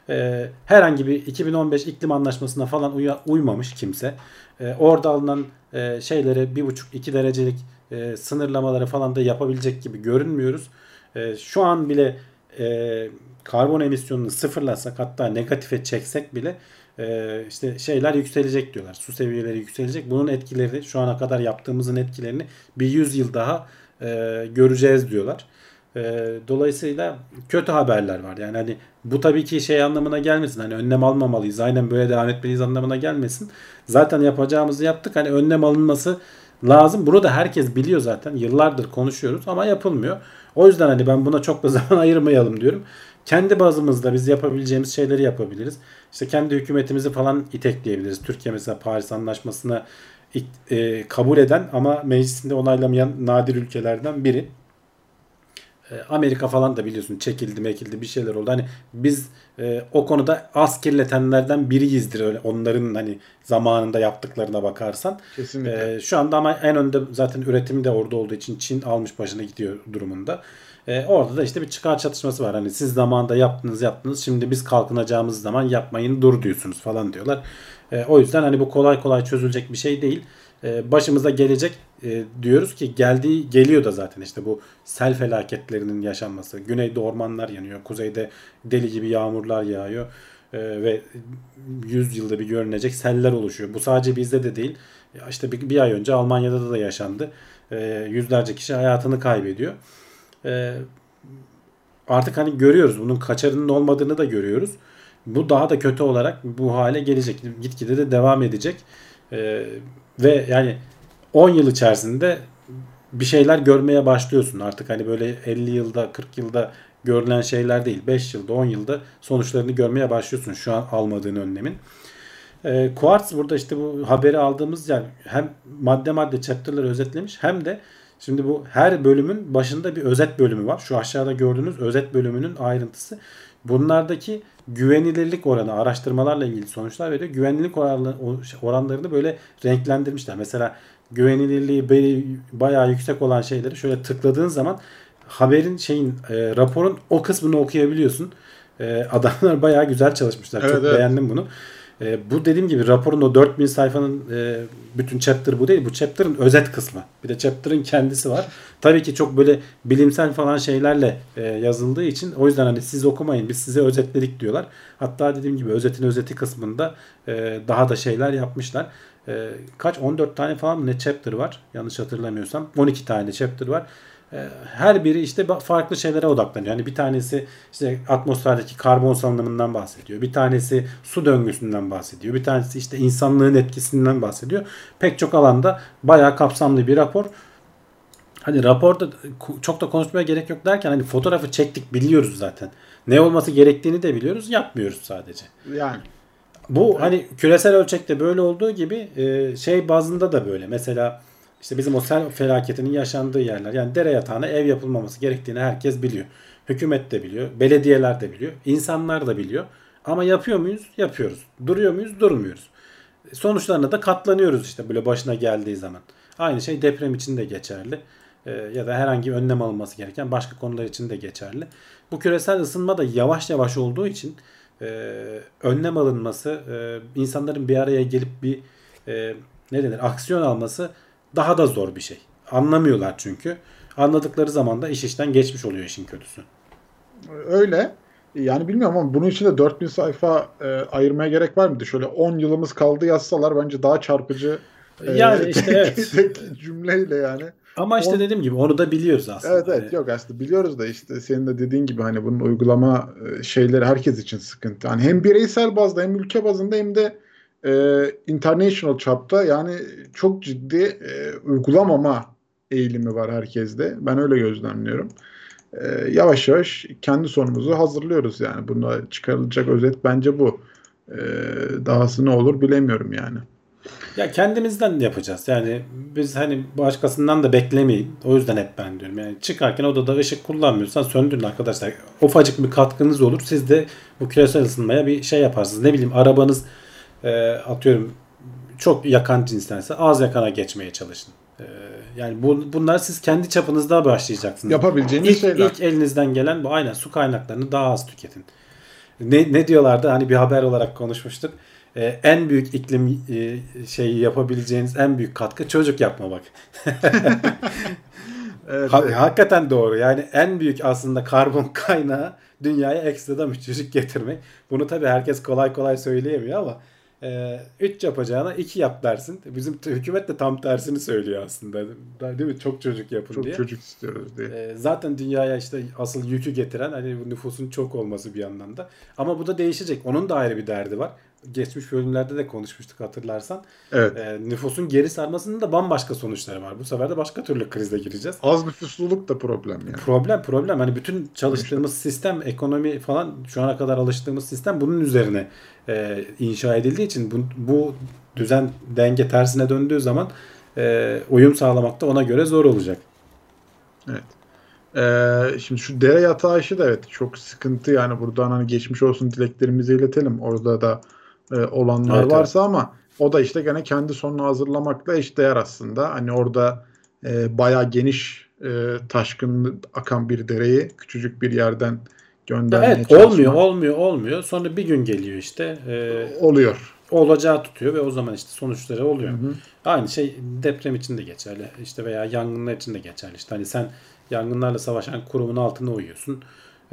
E, herhangi bir 2015 iklim anlaşmasına falan uya, uymamış kimse. E, orada alınan e, şeyleri 1,5-2 derecelik e, sınırlamaları falan da yapabilecek gibi görünmüyoruz. E, şu an bile e, karbon emisyonunu sıfırlasak hatta negatife çeksek bile e, işte şeyler yükselecek diyorlar. Su seviyeleri yükselecek. Bunun etkileri şu ana kadar yaptığımızın etkilerini bir 100 yıl daha e, göreceğiz diyorlar. E, dolayısıyla kötü haberler var. Yani hani bu tabii ki şey anlamına gelmesin. Hani önlem almamalıyız. Aynen böyle devam etmeliyiz anlamına gelmesin. Zaten yapacağımızı yaptık. Hani önlem alınması lazım. Bunu da herkes biliyor zaten. Yıllardır konuşuyoruz ama yapılmıyor. O yüzden hani ben buna çok da zaman ayırmayalım diyorum. Kendi bazımızda biz yapabileceğimiz şeyleri yapabiliriz. İşte kendi hükümetimizi falan itekleyebiliriz. Türkiye mesela Paris Anlaşması'na e, kabul eden ama meclisinde onaylamayan nadir ülkelerden biri. E, Amerika falan da biliyorsun çekildi mekildi bir şeyler oldu. Hani biz e, o konuda az kirletenlerden biriyizdir öyle onların hani zamanında yaptıklarına bakarsan. Kesinlikle. E, şu anda ama en önde zaten üretimi de orada olduğu için Çin almış başına gidiyor durumunda. E, orada da işte bir çıkar çatışması var. Hani siz zamanında yaptınız yaptınız şimdi biz kalkınacağımız zaman yapmayın dur diyorsunuz falan diyorlar. E, o yüzden hani bu kolay kolay çözülecek bir şey değil. E, başımıza gelecek e, diyoruz ki geldiği geliyor da zaten işte bu sel felaketlerinin yaşanması. Güneyde ormanlar yanıyor. Kuzeyde deli gibi yağmurlar yağıyor. E, ve 100 yılda bir görünecek seller oluşuyor. Bu sadece bizde de değil. İşte bir, bir ay önce Almanya'da da yaşandı. E, yüzlerce kişi hayatını kaybediyor. E, artık hani görüyoruz. Bunun kaçarının olmadığını da görüyoruz. Bu daha da kötü olarak bu hale gelecek. Gitgide de devam edecek. E, ve yani 10 yıl içerisinde bir şeyler görmeye başlıyorsun. Artık hani böyle 50 yılda 40 yılda görülen şeyler değil. 5 yılda 10 yılda sonuçlarını görmeye başlıyorsun şu an almadığın önlemin. E, Quartz burada işte bu haberi aldığımız yani hem madde madde chapter'ları özetlemiş hem de şimdi bu her bölümün başında bir özet bölümü var. Şu aşağıda gördüğünüz özet bölümünün ayrıntısı. bunlardaki güvenilirlik oranı araştırmalarla ilgili sonuçlar veriyor. Güvenilirlik oranlarını böyle renklendirmişler. Mesela güvenilirliği bayağı yüksek olan şeyleri şöyle tıkladığın zaman haberin şeyin e, raporun o kısmını okuyabiliyorsun. E, adamlar bayağı güzel çalışmışlar. Evet, Çok evet. beğendim bunu. E, bu dediğim gibi raporun o 4000 sayfanın e, bütün chapter bu değil. Bu chapter'ın özet kısmı. Bir de chapter'ın kendisi var. Tabii ki çok böyle bilimsel falan şeylerle e, yazıldığı için o yüzden hani siz okumayın biz size özetledik diyorlar. Hatta dediğim gibi özetin özeti kısmında e, daha da şeyler yapmışlar. E, kaç 14 tane falan ne chapter var yanlış hatırlamıyorsam 12 tane chapter var. E, her biri işte farklı şeylere odaklanıyor. Yani bir tanesi işte atmosferdeki karbon salınımından bahsediyor. Bir tanesi su döngüsünden bahsediyor. Bir tanesi işte insanlığın etkisinden bahsediyor. Pek çok alanda bayağı kapsamlı bir rapor. Hani raporda çok da konuşmaya gerek yok derken hani fotoğrafı çektik biliyoruz zaten. Ne olması gerektiğini de biliyoruz. Yapmıyoruz sadece. Yani Bu hani küresel ölçekte böyle olduğu gibi e, şey bazında da böyle. Mesela işte bizim o sel felaketinin yaşandığı yerler. Yani dere yatağına ev yapılmaması gerektiğini herkes biliyor. Hükümet de biliyor. Belediyeler de biliyor. insanlar da biliyor. Ama yapıyor muyuz? Yapıyoruz. Duruyor muyuz? Durmuyoruz. Sonuçlarına da katlanıyoruz işte böyle başına geldiği zaman. Aynı şey deprem için de geçerli. E, ya da herhangi bir önlem alınması gereken başka konular için de geçerli. Bu küresel ısınma da yavaş yavaş olduğu için e, önlem alınması, e, insanların bir araya gelip bir e, ne denir aksiyon alması daha da zor bir şey. Anlamıyorlar çünkü. Anladıkları zaman da iş işten geçmiş oluyor işin kötüsü. öyle. Yani bilmiyorum ama bunun için de 4000 sayfa e, ayırmaya gerek var mıydı? Şöyle 10 yılımız kaldı yazsalar bence daha çarpıcı e, Yani işte evet. cümleyle yani. Ama işte On- dediğim gibi onu da biliyoruz aslında. Evet evet Hani yok aslında biliyoruz da işte senin de dediğin gibi hani bunun uygulama e, şeyleri herkes için sıkıntı. Hani hem bireysel bazda hem ülke bazında hem de e, international çapta yani çok ciddi e, uygulamama eğilimi var herkeste. Ben öyle gözlemliyorum. E, yavaş yavaş kendi sonumuzu hazırlıyoruz yani. Bunda çıkarılacak özet bence bu. E, dahası ne olur bilemiyorum yani. Ya kendimizden yapacağız. Yani biz hani başkasından da beklemeyin. O yüzden hep ben diyorum. Yani çıkarken odada ışık kullanmıyorsan söndürün arkadaşlar. Ufacık bir katkınız olur. Siz de bu küresel ısınmaya bir şey yaparsınız. Ne bileyim arabanız e, atıyorum çok yakan cinstense az yakana geçmeye çalışın. E, yani bu, bunlar siz kendi çapınızda başlayacaksınız. Yapabileceğiniz İlk, şeyler. ilk elinizden gelen bu aynen su kaynaklarını daha az tüketin. Ne, ne diyorlardı hani bir haber olarak konuşmuştuk. Ee, en büyük iklim e, şeyi yapabileceğiniz en büyük katkı çocuk yapmamak. Evet, Ha- evet. hakikaten doğru. Yani en büyük aslında karbon kaynağı dünyaya ekstradan bir çocuk getirmek. Bunu tabii herkes kolay kolay söyleyemiyor ama 3 yapacağına 2 yap dersin. Bizim hükümet de tam tersini söylüyor aslında. Değil mi? Çok çocuk yapın Çok diye. çocuk istiyoruz diye. Ee, zaten dünyaya işte asıl yükü getiren hani nüfusun çok olması bir yandan da. Ama bu da değişecek. Onun da ayrı bir derdi var. Geçmiş bölümlerde de konuşmuştuk hatırlarsan. Evet. Ee, nüfusun geri sarmasının da bambaşka sonuçları var. Bu sefer de başka türlü krize gireceğiz. Az nüfusluluk da problem yani. Problem problem. Hani bütün çalıştığımız sistem, ekonomi falan şu ana kadar alıştığımız sistem bunun üzerine e, inşa edildiği için bu, bu düzen denge tersine döndüğü zaman e, uyum sağlamak da ona göre zor olacak. Evet. Ee, şimdi şu dere yatağı işi de evet çok sıkıntı yani buradan hani geçmiş olsun dileklerimizi iletelim. Orada da e, olanlar Evet, varsa ama o da işte gene kendi sonunu hazırlamakla eşdeğer aslında. Hani orada e, bayağı geniş e, taşkın akan bir dereyi küçücük bir yerden göndermeye Evet çalışmak olmuyor olmuyor olmuyor. Sonra bir gün geliyor işte e, oluyor. olacağı tutuyor ve o zaman işte sonuçları oluyor. Hı hı. Aynı şey deprem için de geçerli. İşte veya yangınlar için de geçerli. İşte hani sen yangınlarla savaşan kurumun altına uyuyorsun.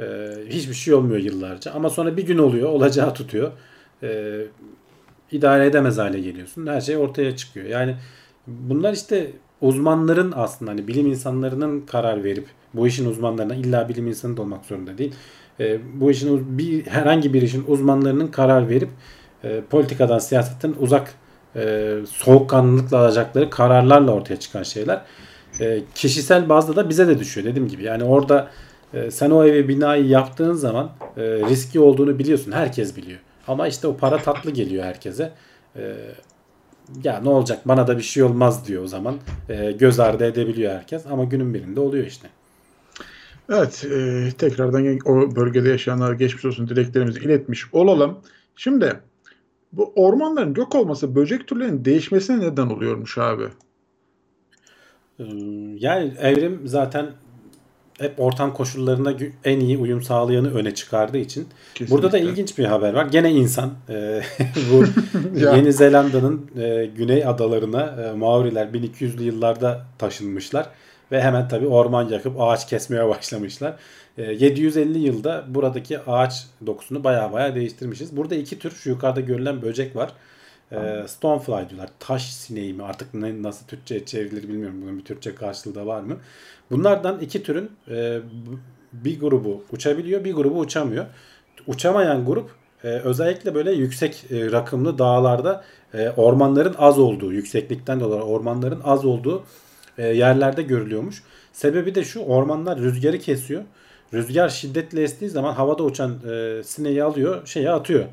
Ee, hiçbir şey olmuyor yıllarca. Ama sonra bir gün oluyor. Olacağı tutuyor. Ee, idare edemez hale geliyorsun. Her şey ortaya çıkıyor. Yani bunlar işte uzmanların aslında hani bilim insanlarının karar verip bu işin uzmanlarına illa bilim insanı da olmak zorunda değil. Ee, bu işin bir herhangi bir işin uzmanlarının karar verip e, politikadan siyasetten uzak e, soğukkanlılıkla alacakları kararlarla ortaya çıkan şeyler. E, kişisel bazda da bize de düşüyor dediğim gibi. Yani orada e, sen o evi binayı yaptığın zaman e, riski olduğunu biliyorsun. Herkes biliyor. Ama işte o para tatlı geliyor herkese. E, ya ne olacak bana da bir şey olmaz diyor o zaman. E, göz ardı edebiliyor herkes. Ama günün birinde oluyor işte. Evet, e, tekrardan o bölgede yaşayanlara geçmiş olsun dileklerimizi iletmiş olalım. Şimdi bu ormanların yok olması böcek türlerinin değişmesine neden oluyormuş abi. Ee, Yani evrim zaten hep ortam koşullarına en iyi uyum sağlayanı öne çıkardığı için. Kesinlikle. Burada da ilginç bir haber var. Gene insan. Ee, bu. Yeni Zelanda'nın e, güney adalarına e, Maoriler 1200'lü yıllarda taşınmışlar. Ve hemen tabii orman yakıp ağaç kesmeye başlamışlar. E, 750 yılda buradaki ağaç dokusunu baya baya değiştirmişiz. Burada iki tür şu yukarıda görülen böcek var. E, Stonefly diyorlar. Taş sineği mi? Artık ne, nasıl Türkçe çevrilir bilmiyorum. Bunun bir Türkçe karşılığı da var mı? Bunlardan iki türün e, bir grubu uçabiliyor, bir grubu uçamıyor. Uçamayan grup e, özellikle böyle yüksek e, rakımlı dağlarda e, ormanların az olduğu, yükseklikten dolayı ormanların az olduğu e, yerlerde görülüyormuş. Sebebi de şu ormanlar rüzgarı kesiyor. Rüzgar şiddetle estiği zaman havada uçan e, sineği alıyor, şeye atıyor.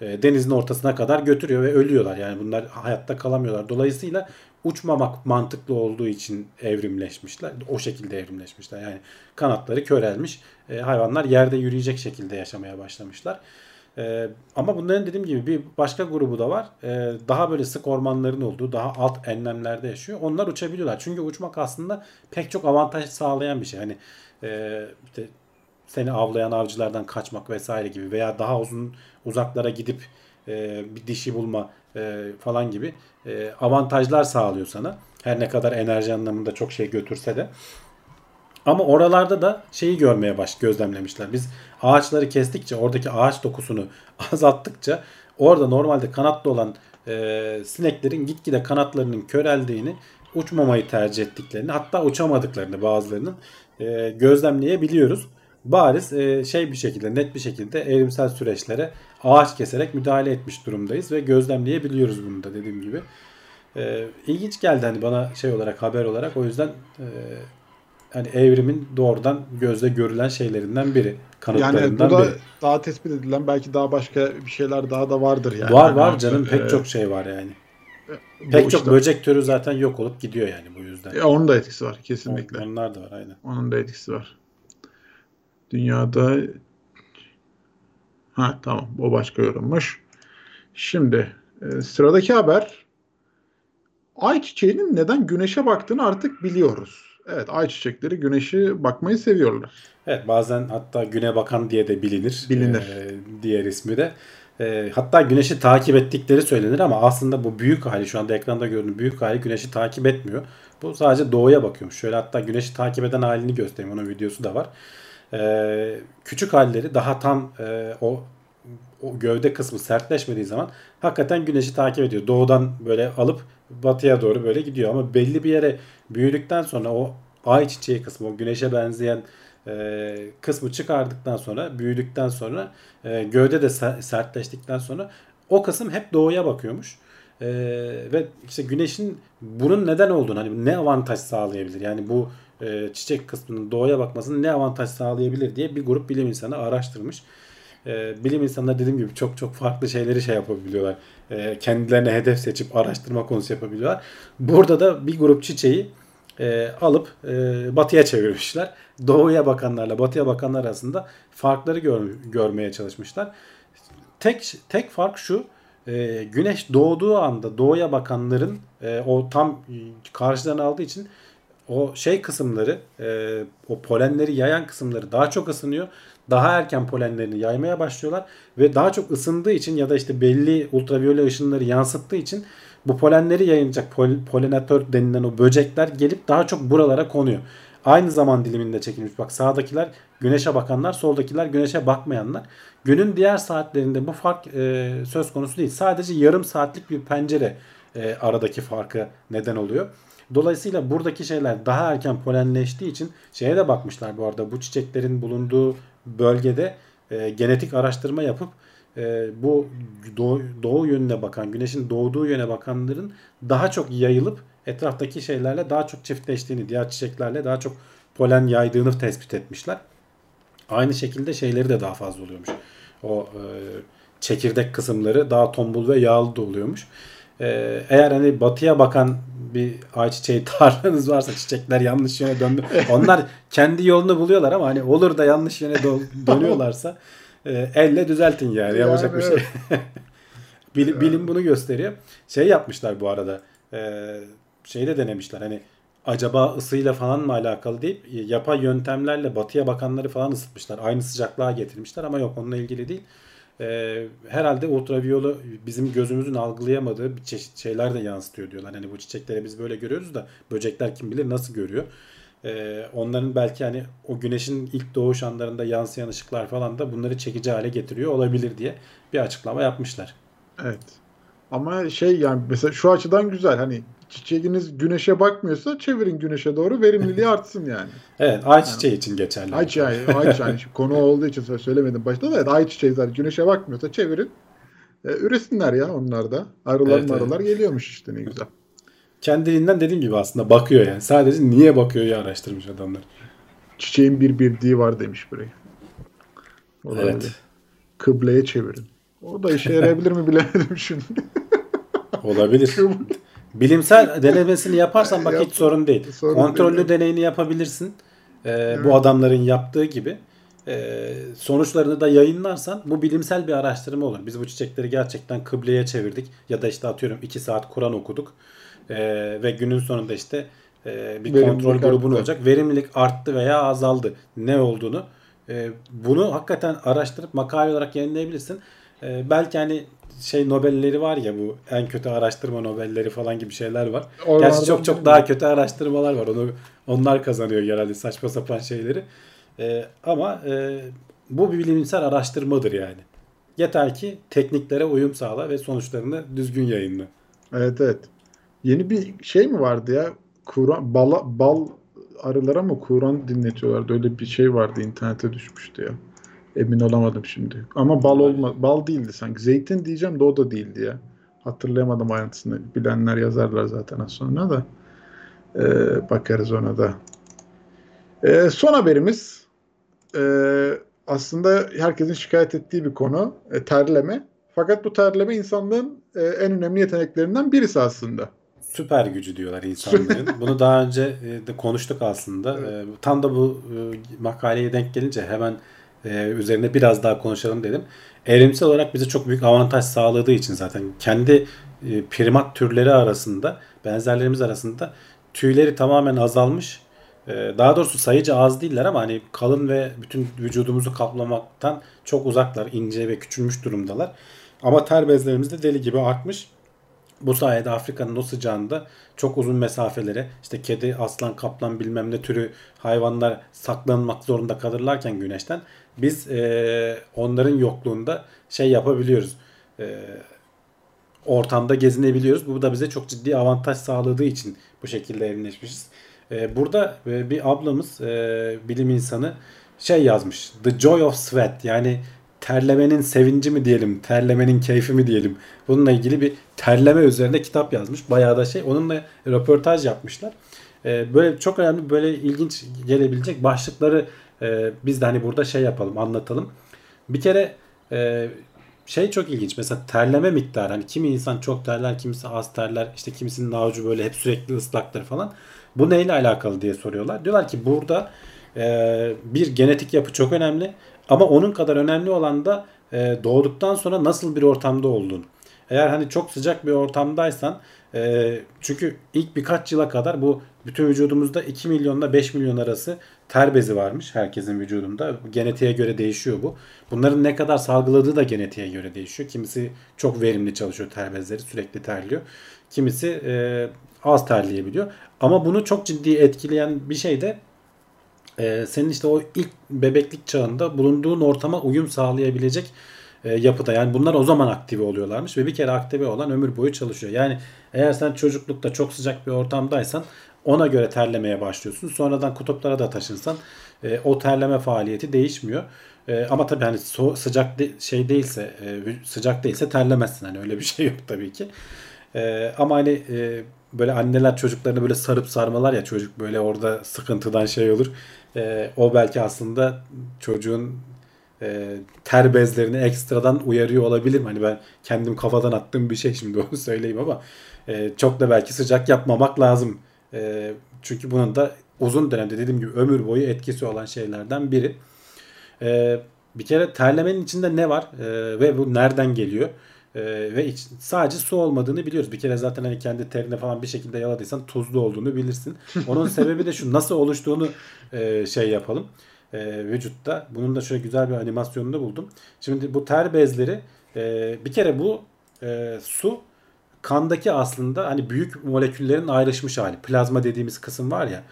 E, denizin ortasına kadar götürüyor ve ölüyorlar. Yani bunlar hayatta kalamıyorlar. Dolayısıyla uçmamak mantıklı olduğu için evrimleşmişler. O şekilde evrimleşmişler. Yani kanatları körelmiş. E, hayvanlar yerde yürüyecek şekilde yaşamaya başlamışlar. E, ama bunların dediğim gibi bir başka grubu da var. E, daha böyle sık ormanların olduğu, daha alt enlemlerde yaşıyor. Onlar uçabiliyorlar. Çünkü uçmak aslında pek çok avantaj sağlayan bir şey. Hani e, işte seni avlayan avcılardan kaçmak vesaire gibi veya daha uzun uzaklara gidip e, bir dişi bulma e, falan gibi e, avantajlar sağlıyor sana. Her ne kadar enerji anlamında çok şey götürse de. Ama oralarda da şeyi görmeye baş gözlemlemişler. Biz ağaçları kestikçe oradaki ağaç dokusunu azalttıkça orada normalde kanatlı olan e, sineklerin gitgide kanatlarının köreldiğini uçmamayı tercih ettiklerini hatta uçamadıklarını bazılarının e, gözlemleyebiliyoruz. Bariz e, şey bir şekilde net bir şekilde evrimsel süreçlere ağaç keserek müdahale etmiş durumdayız ve gözlemleyebiliyoruz bunu da dediğim gibi. E, ilginç geldi hani bana şey olarak haber olarak o yüzden e, hani evrimin doğrudan gözle görülen şeylerinden biri. Yani Kanıtlarından bu da biri. daha tespit edilen belki daha başka bir şeyler daha da vardır yani. var var canım pek e, çok şey var yani. bu Pek çok işte- böcek türü zaten yok olup gidiyor yani bu yüzden. E, onun da etkisi var kesinlikle. Onlar da var aynen. Onun da etkisi var. Dünyada ha tamam o başka yorummuş. Şimdi e, sıradaki haber ayçiçeğinin neden güneşe baktığını artık biliyoruz. Evet ayçiçekleri güneşe bakmayı seviyorlar. Evet bazen hatta güne bakan diye de bilinir. Bilinir. Ee, diğer ismi de. Ee, hatta güneşi takip ettikleri söylenir ama aslında bu büyük hali şu anda ekranda gördüğün büyük hali güneşi takip etmiyor. Bu sadece doğuya bakıyormuş. Şöyle hatta güneşi takip eden halini göstereyim. Onun videosu da var. Ee, küçük halleri daha tam e, o o gövde kısmı sertleşmediği zaman hakikaten güneşi takip ediyor. Doğudan böyle alıp batıya doğru böyle gidiyor ama belli bir yere büyüdükten sonra o ay çiçeği kısmı, o güneşe benzeyen e, kısmı çıkardıktan sonra, büyüdükten sonra e, gövde de ser- sertleştikten sonra o kısım hep doğuya bakıyormuş. E, ve işte güneşin bunun neden olduğunu, hani ne avantaj sağlayabilir? Yani bu e, çiçek kısmının doğuya bakmasının ne avantaj sağlayabilir diye bir grup bilim insanı araştırmış. E, bilim insanları dediğim gibi çok çok farklı şeyleri şey yapabiliyorlar. E, kendilerine hedef seçip araştırma konusu yapabiliyorlar. Burada da bir grup çiçeği e, alıp e, batıya çevirmişler. Doğuya bakanlarla batıya bakanlar arasında farkları gör- görmeye çalışmışlar. Tek tek fark şu. e, güneş doğduğu anda doğuya bakanların e, o tam karşılarına aldığı için o şey kısımları e, o polenleri yayan kısımları daha çok ısınıyor. Daha erken polenlerini yaymaya başlıyorlar ve daha çok ısındığı için ya da işte belli ultraviyole ışınları yansıttığı için bu polenleri yayınacak pol- polinatör denilen o böcekler gelip daha çok buralara konuyor. Aynı zaman diliminde çekilmiş. Bak sağdakiler güneşe bakanlar, soldakiler güneşe bakmayanlar. Günün diğer saatlerinde bu fark e, söz konusu değil. Sadece yarım saatlik bir pencere e, aradaki farkı neden oluyor. Dolayısıyla buradaki şeyler daha erken polenleştiği için şeye de bakmışlar bu arada. Bu çiçeklerin bulunduğu bölgede e, genetik araştırma yapıp e, bu doğu, doğu yönüne bakan, güneşin doğduğu yöne bakanların daha çok yayılıp etraftaki şeylerle daha çok çiftleştiğini, diğer çiçeklerle daha çok polen yaydığını tespit etmişler. Aynı şekilde şeyleri de daha fazla oluyormuş. O e, çekirdek kısımları daha tombul ve yağlı da oluyormuş. Ee, eğer hani batıya bakan bir ayçiçeği tarlanız varsa çiçekler yanlış yöne döndü. Onlar kendi yolunu buluyorlar ama hani olur da yanlış yöne dö- dönüyorlarsa e, elle düzeltin yani. Yapacak bir şey. bilim, bilim bunu gösteriyor. Şey yapmışlar bu arada. E, şeyde denemişler hani acaba ısıyla falan mı alakalı deyip yapay yöntemlerle batıya bakanları falan ısıtmışlar. Aynı sıcaklığa getirmişler ama yok onunla ilgili değil. Ee, herhalde ultraviyolu bizim gözümüzün algılayamadığı bir çeşit şeyler de yansıtıyor diyorlar. Hani bu çiçekleri biz böyle görüyoruz da böcekler kim bilir nasıl görüyor. Ee, onların belki hani o güneşin ilk doğuş anlarında yansıyan ışıklar falan da bunları çekici hale getiriyor olabilir diye bir açıklama yapmışlar. Evet. Ama şey yani mesela şu açıdan güzel hani çiçeğiniz güneşe bakmıyorsa çevirin güneşe doğru verimliliği artsın yani. Evet ayçiçeği için geçerli. Ayçiçeği, ayçiçeği şimdi konu olduğu için söylemedim başta da evet, ayçiçeği zaten güneşe bakmıyorsa çevirin. E, üresinler ya onlar da. Arılar Evet, marılar geliyormuş işte ne güzel. Kendiliğinden dediğim gibi aslında bakıyor yani. Sadece niye bakıyor ya araştırmış adamlar. Çiçeğin bir bildiği var demiş buraya. Olabilir. Evet. Kıbleye çevirin. O da işe yarayabilir mi bilemedim şimdi. Olabilir. Bilimsel denemesini yaparsan bak Yap- hiç sorun değil. sorun Kontrollü değil. deneyini yapabilirsin. Ee, Bu adamların yaptığı gibi. Ee, sonuçlarını da yayınlarsan bu bilimsel bir araştırma olur. Biz bu çiçekleri gerçekten kıbleye çevirdik. Ya da işte atıyorum 2 saat Kur'an okuduk. Ee, ve günün sonunda işte e, bir Verimlilik kontrol grubun olacak. Verimlilik arttı veya azaldı. Ne olduğunu. e, bunu hakikaten araştırıp makale olarak yayınlayabilirsin. Ee, belki hani şey Nobelleri var ya bu en kötü araştırma Nobelleri falan gibi şeyler var. Oralardan Gerçi çok çok daha kötü araştırmalar var. Onu onlar kazanıyor genelde saçma sapan şeyleri. Ee, ama e, bu bir bilimsel araştırmadır yani. Yeter ki tekniklere uyum sağla ve sonuçlarını düzgün yayınla. Evet evet. Yeni bir şey mi vardı ya? Kur'an bal, bal arılara mı Kur'an dinletiyorlardı? Öyle bir şey vardı internete düşmüştü ya. Emin olamadım şimdi. Ama bal olma bal değildi sanki. Zeytin diyeceğim de o da değildi ya. Hatırlayamadım ayrıntısını. Bilenler yazarlar zaten az sonra da. Ee, bakarız ona da. Ee, son haberimiz ee, aslında herkesin şikayet ettiği bir konu. E, terleme. Fakat bu terleme insanlığın e, en önemli yeteneklerinden birisi aslında. Süper gücü diyorlar insanların. Bunu daha önce e, de konuştuk aslında. E, Tam da bu e, makaleye denk gelince hemen e, üzerine biraz daha konuşalım dedim. Evrimsel olarak bize çok büyük avantaj sağladığı için zaten kendi e, primat türleri arasında, benzerlerimiz arasında tüyleri tamamen azalmış. E, Daha doğrusu sayıca az değiller ama hani kalın ve bütün vücudumuzu kaplamaktan çok uzaklar, ince ve küçülmüş durumdalar. Ama ter bezlerimiz de deli gibi artmış. Bu sayede Afrika'nın o sıcağında çok uzun mesafelere işte kedi, aslan, kaplan bilmem ne türü hayvanlar saklanmak zorunda kalırlarken güneşten biz eee, onların yokluğunda şey yapabiliyoruz. Eee, ortamda gezinebiliyoruz. Bu da bize çok ciddi avantaj sağladığı için bu şekilde evrimleşmişiz. Eee, burada e, bir ablamız e, bilim insanı şey yazmış. The Joy of Sweat yani terlemenin sevinci mi diyelim, terlemenin keyfi mi diyelim. Bununla ilgili bir terleme üzerine kitap yazmış. Bayağı da şey. Onunla röportaj yapmışlar. Ee, böyle çok önemli, böyle ilginç gelebilecek başlıkları e, biz de hani burada şey yapalım, anlatalım. Bir kere e, şey çok ilginç. Mesela terleme miktarı. Hani kimi insan çok terler, kimisi az terler. İşte kimisinin avucu böyle hep sürekli ıslaktır falan. Bu neyle alakalı diye soruyorlar. Diyorlar ki burada e, bir genetik yapı çok önemli. Ama onun kadar önemli olan da e, doğduktan sonra nasıl bir ortamda olduğun. Eğer hani çok sıcak bir ortamdaysan e, çünkü ilk birkaç yıla kadar bu bütün vücudumuzda 2 milyonla 5 milyon arası ter bezi varmış herkesin vücudunda. Genetiğe göre değişiyor bu. Bunların ne kadar salgıladığı da genetiğe göre değişiyor. Kimisi çok verimli çalışıyor ter bezleri sürekli terliyor. Kimisi e, az terleyebiliyor. Ama bunu çok ciddi etkileyen bir şey de e, senin işte o ilk bebeklik çağında bulunduğun ortama uyum sağlayabilecek e, yapıda. Yani bunlar o zaman aktive oluyorlarmış ve bir kere aktive olan ömür boyu çalışıyor. Yani eğer sen çocuklukta çok sıcak bir ortamdaysan ona göre terlemeye başlıyorsun. Sonradan kutuplara da taşınsan e, o terleme faaliyeti değişmiyor. E, ama tabii hani so- sıcak şey değilse sıcak değilse terlemezsin. Hani öyle bir şey yok tabii ki. Ama hani böyle anneler çocuklarını böyle sarıp sarmalar ya çocuk böyle orada sıkıntıdan şey olur. O belki aslında çocuğun e, ter bezlerini ekstradan uyarıyor olabilirim. Hani ben kendim kafadan attığım bir şey şimdi onu söyleyeyim ama e, çok da belki sıcak yapmamak lazım. E, çünkü bunun da uzun dönemde dediğim gibi ömür boyu etkisi olan şeylerden biri. E, bir kere terlemenin içinde ne var e, ve bu nereden geliyor? E, ve iç, sadece su olmadığını biliyoruz. Bir kere zaten hani kendi terine falan bir şekilde yaladıysan tuzlu olduğunu bilirsin. Onun sebebi de şu nasıl oluştuğunu e, şey yapalım e, vücutta. Bunun da şöyle güzel bir animasyonunu buldum. Şimdi bu ter bezleri e, bir kere bu e, su kandaki aslında hani büyük moleküllerin ayrışmış hali. Plazma dediğimiz kısım var ya.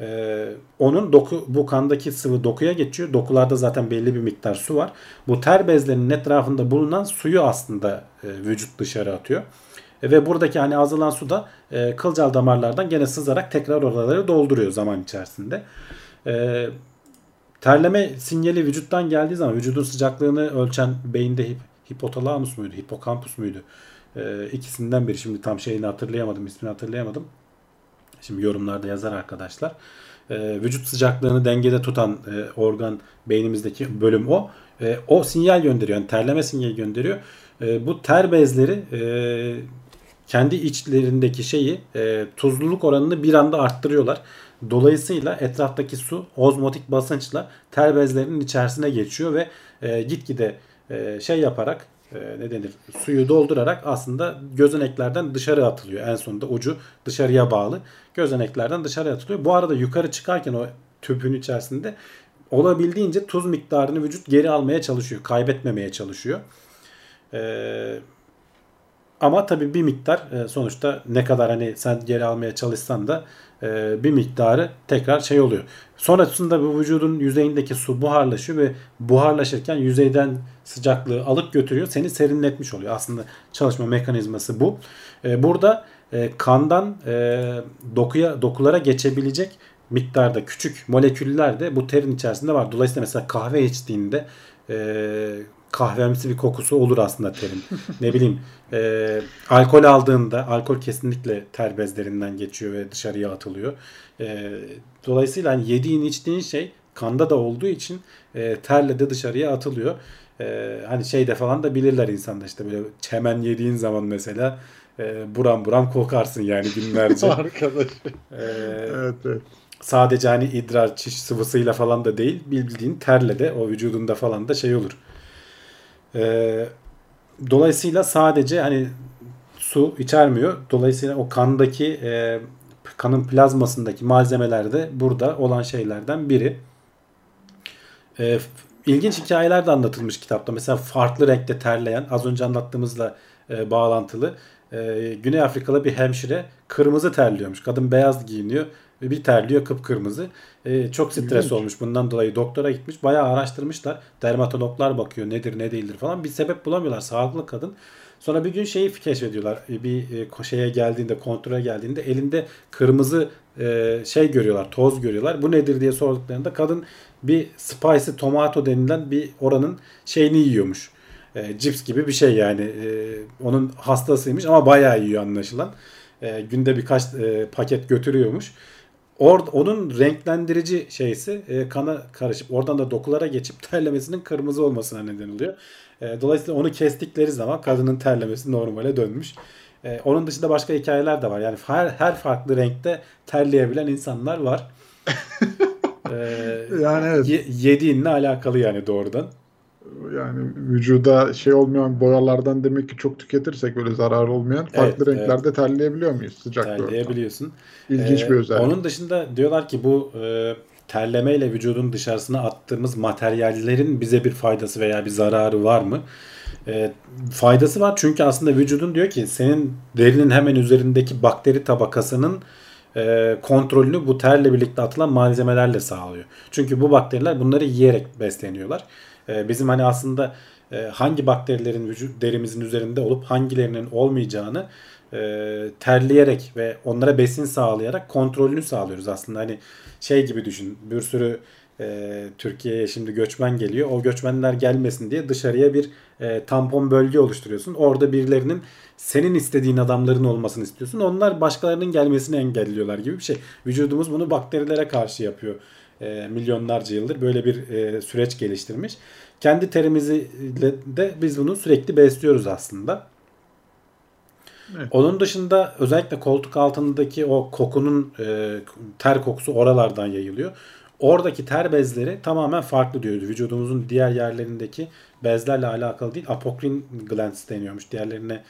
E, onun doku bu kandaki sıvı dokuya geçiyor. Dokularda zaten belli bir miktar su var. Bu ter bezlerinin etrafında bulunan suyu aslında e, vücut dışarı atıyor. E, ve buradaki hani azalan su da e, kılcal damarlardan gene sızarak tekrar oraları dolduruyor zaman içerisinde. E, terleme sinyali vücuttan geldiği zaman vücudun sıcaklığını ölçen beyinde hip, hipotalamus muydu, hipokampus muydu? E, ikisinden biri şimdi tam şeyini hatırlayamadım, ismini hatırlayamadım. Şimdi yorumlarda yazar arkadaşlar. E, vücut sıcaklığını dengede tutan e, organ beynimizdeki bölüm o. E, o sinyal gönderiyor. Yani terleme sinyali gönderiyor. E, bu ter bezleri e, kendi içlerindeki şeyi e, tuzluluk oranını bir anda arttırıyorlar. Dolayısıyla etraftaki su ozmotik basınçla ter bezlerinin içerisine geçiyor ve e, gitgide e, şey yaparak e, ne denir suyu doldurarak aslında gözeneklerden dışarı atılıyor. En sonunda ucu dışarıya bağlı. Gözeneklerden dışarı atılıyor. Bu arada yukarı çıkarken o tüpün içerisinde olabildiğince tuz miktarını vücut geri almaya çalışıyor. Kaybetmemeye çalışıyor. Eee ama tabii bir miktar e, sonuçta ne kadar hani sen geri almaya çalışsan da e, bir miktarı tekrar şey oluyor. Sonrasında bu vücudun yüzeyindeki su buharlaşıyor ve buharlaşırken yüzeyden sıcaklığı alıp götürüyor. Seni serinletmiş oluyor. Aslında çalışma mekanizması bu. E, burada kandan dokuya dokulara geçebilecek miktarda küçük moleküller de bu terin içerisinde var. Dolayısıyla mesela kahve içtiğinde kahvemsi bir kokusu olur aslında terin. ne bileyim e, alkol aldığında alkol kesinlikle ter bezlerinden geçiyor ve dışarıya atılıyor. E, dolayısıyla hani yediğin içtiğin şey kanda da olduğu için e, terle de dışarıya atılıyor. E, hani şeyde falan da bilirler insanda işte böyle çemen yediğin zaman mesela e, buram buram kokarsın yani günlerce. Arkadaş. E, evet, evet. Sadece hani idrar, çiş sıvısıyla falan da değil bildiğin terle de o vücudunda falan da şey olur e, dolayısıyla sadece hani su içermiyor. Dolayısıyla o kandaki e, kanın plazmasındaki malzemeler de burada olan şeylerden biri. E, ilginç hikayeler de anlatılmış kitapta. Mesela farklı renkte terleyen az önce anlattığımızla e, bağlantılı. E, Güney Afrikalı bir hemşire kırmızı terliyormuş. Kadın beyaz giyiniyor bir terliyor kıpkırmızı. Ee, çok stres İlginç. olmuş bundan dolayı doktora gitmiş. Bayağı araştırmışlar. Dermatologlar bakıyor nedir ne değildir falan. Bir sebep bulamıyorlar. Sağlıklı kadın. Sonra bir gün şeyi keşfediyorlar. E, bir e, şeye geldiğinde, kontrole geldiğinde elinde kırmızı e, şey görüyorlar, toz görüyorlar. Bu nedir diye sorduklarında kadın bir spicy tomato denilen bir oranın şeyini yiyormuş. E, cips gibi bir şey yani. E, onun hastasıymış ama bayağı yiyor anlaşılan. E, günde birkaç e, paket götürüyormuş. Or, onun renklendirici şeysi e, kana karışıp oradan da dokulara geçip terlemesinin kırmızı olmasına neden oluyor. E, dolayısıyla onu kestikleri zaman kadının terlemesi normale dönmüş. E, onun dışında başka hikayeler de var. Yani her, her farklı renkte terleyebilen insanlar var. e, yani evet. Ye, yediğinle alakalı yani doğrudan yani vücuda şey olmayan boyalardan demek ki çok tüketirsek böyle zarar olmayan farklı evet, renklerde evet. terleyebiliyor muyuz sıcak Terleyebiliyorsun. İlginç ee, bir özellik. Onun dışında diyorlar ki bu e, terlemeyle vücudun dışarısına attığımız materyallerin bize bir faydası veya bir zararı var mı? E, faydası var çünkü aslında vücudun diyor ki senin derinin hemen üzerindeki bakteri tabakasının e, kontrolünü bu terle birlikte atılan malzemelerle sağlıyor. Çünkü bu bakteriler bunları yiyerek besleniyorlar. Ee, bizim hani aslında e, hangi bakterilerin vücut derimizin üzerinde olup hangilerinin olmayacağını e, terleyerek ve onlara besin sağlayarak kontrolünü sağlıyoruz aslında. Hani şey gibi düşün bir sürü e, Türkiye'ye şimdi göçmen geliyor. O göçmenler gelmesin diye dışarıya bir e, tampon bölge oluşturuyorsun. Orada birilerinin senin istediğin adamların olmasını istiyorsun. Onlar başkalarının gelmesini engelliyorlar gibi bir şey. Vücudumuz bunu bakterilere karşı yapıyor. E, milyonlarca yıldır böyle bir e, süreç geliştirmiş. Kendi terimizi de biz bunu sürekli besliyoruz aslında. Evet. Onun dışında özellikle koltuk altındaki o kokunun e, ter kokusu oralardan yayılıyor. Oradaki ter bezleri tamamen farklı diyor. Vücudumuzun diğer yerlerindeki bezlerle alakalı değil. Apokrin glands deniyormuş. Diğerlerine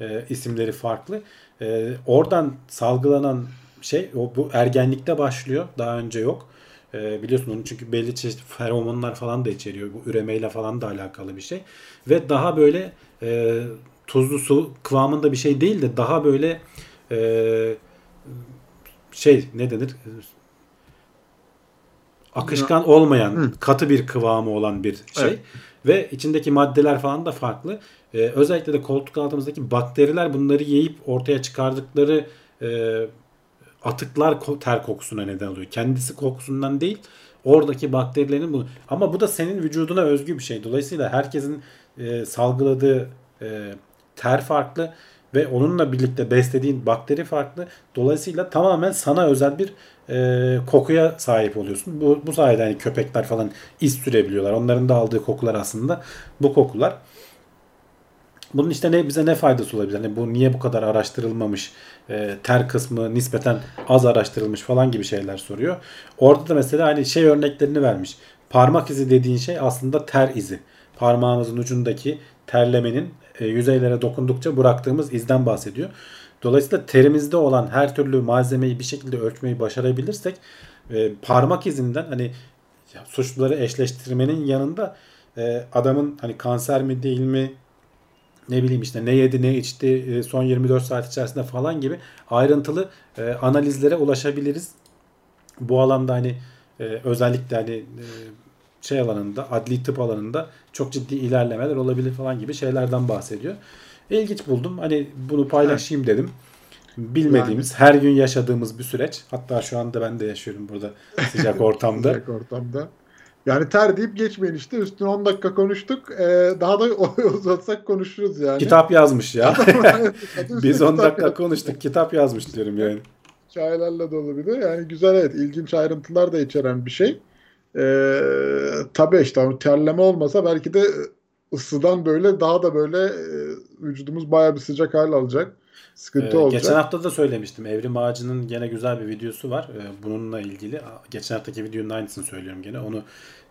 e, isimleri farklı. E, oradan salgılanan şey o bu ergenlikte başlıyor. Daha önce yok. E, biliyorsun onun çünkü belli çeşit feromonlar falan da içeriyor. Bu üremeyle falan da alakalı bir şey. Ve daha böyle e, tuzlu su kıvamında bir şey değil de daha böyle e, şey ne denir? Akışkan olmayan, Hı. katı bir kıvamı olan bir şey. Evet. Ve içindeki maddeler falan da farklı. Ee, özellikle de koltuk altımızdaki bakteriler bunları yiyip ortaya çıkardıkları e, atıklar ter kokusuna neden oluyor. Kendisi kokusundan değil, oradaki bakterilerin bunu. Ama bu da senin vücuduna özgü bir şey. Dolayısıyla herkesin e, salgıladığı e, ter farklı ve onunla birlikte beslediğin bakteri farklı. Dolayısıyla tamamen sana özel bir e, kokuya sahip oluyorsun. Bu, bu sayede hani köpekler falan iz sürebiliyorlar. Onların da aldığı kokular aslında bu kokular. Bunun işte ne bize ne faydası olabilir? Hani bu niye bu kadar araştırılmamış? E, ter kısmı nispeten az araştırılmış falan gibi şeyler soruyor. Orada da mesela hani şey örneklerini vermiş. Parmak izi dediğin şey aslında ter izi. Parmağımızın ucundaki terlemenin e, yüzeylere dokundukça bıraktığımız izden bahsediyor. Dolayısıyla terimizde olan her türlü malzemeyi bir şekilde ölçmeyi başarabilirsek e, parmak izinden hani suçluları eşleştirmenin yanında e, adamın hani kanser mi değil mi ne bileyim işte ne yedi ne içti e, son 24 saat içerisinde falan gibi ayrıntılı e, analizlere ulaşabiliriz. Bu alanda hani e, özellikle hani e, şey alanında adli tıp alanında çok ciddi ilerlemeler olabilir falan gibi şeylerden bahsediyor. İlginç buldum. Hani bunu paylaşayım dedim. Bilmediğimiz, her gün yaşadığımız bir süreç. Hatta şu anda ben de yaşıyorum burada sıcak ortamda. Sıcak ortamda. Yani ter deyip geçmeyin işte. Üstüne 10 dakika konuştuk. Ee, daha da uzatsak konuşuruz yani. Kitap yazmış ya. Biz 10 kitap dakika konuştuk. Kitap yazmış diyorum yani. Hikayelerle dolu bir de. Yani güzel evet. ilginç ayrıntılar da içeren bir şey. Ee, tabii işte terleme olmasa belki de ısıdan böyle daha da böyle e, vücudumuz bayağı bir sıcak hal alacak. Sıkıntı Ee, olacak. geçen hafta da söylemiştim. Evrim Ağacı'nın gene güzel bir videosu var. Ee, bununla ilgili. Geçen haftaki videonun aynısını söylüyorum gene. Onu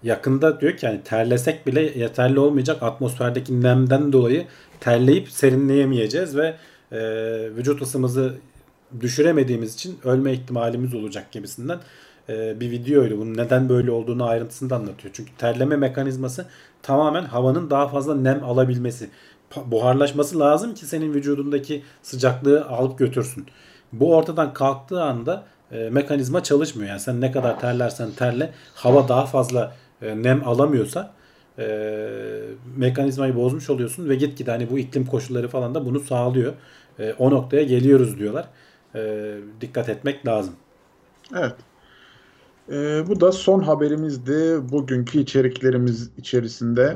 yakında diyor ki yani terlesek bile yeterli olmayacak. Atmosferdeki nemden dolayı terleyip serinleyemeyeceğiz ve e, vücut ısımızı düşüremediğimiz için ölme ihtimalimiz olacak gibisinden e, bir videoydu. Bunun neden böyle olduğunu ayrıntısında anlatıyor. Çünkü terleme mekanizması tamamen havanın daha fazla nem alabilmesi. Buharlaşması lazım ki senin vücudundaki sıcaklığı alıp götürsün. Bu ortadan kalktığı anda e, mekanizma çalışmıyor. Yani sen ne kadar terlersen terle hava daha fazla e, nem alamıyorsa e, mekanizmayı bozmuş oluyorsun ve gitgide hani bu iklim koşulları falan da bunu sağlıyor. E, o noktaya geliyoruz diyorlar. E, dikkat etmek lazım. Evet. Ee, bu da son haberimizdi. Bugünkü içeriklerimiz içerisinde.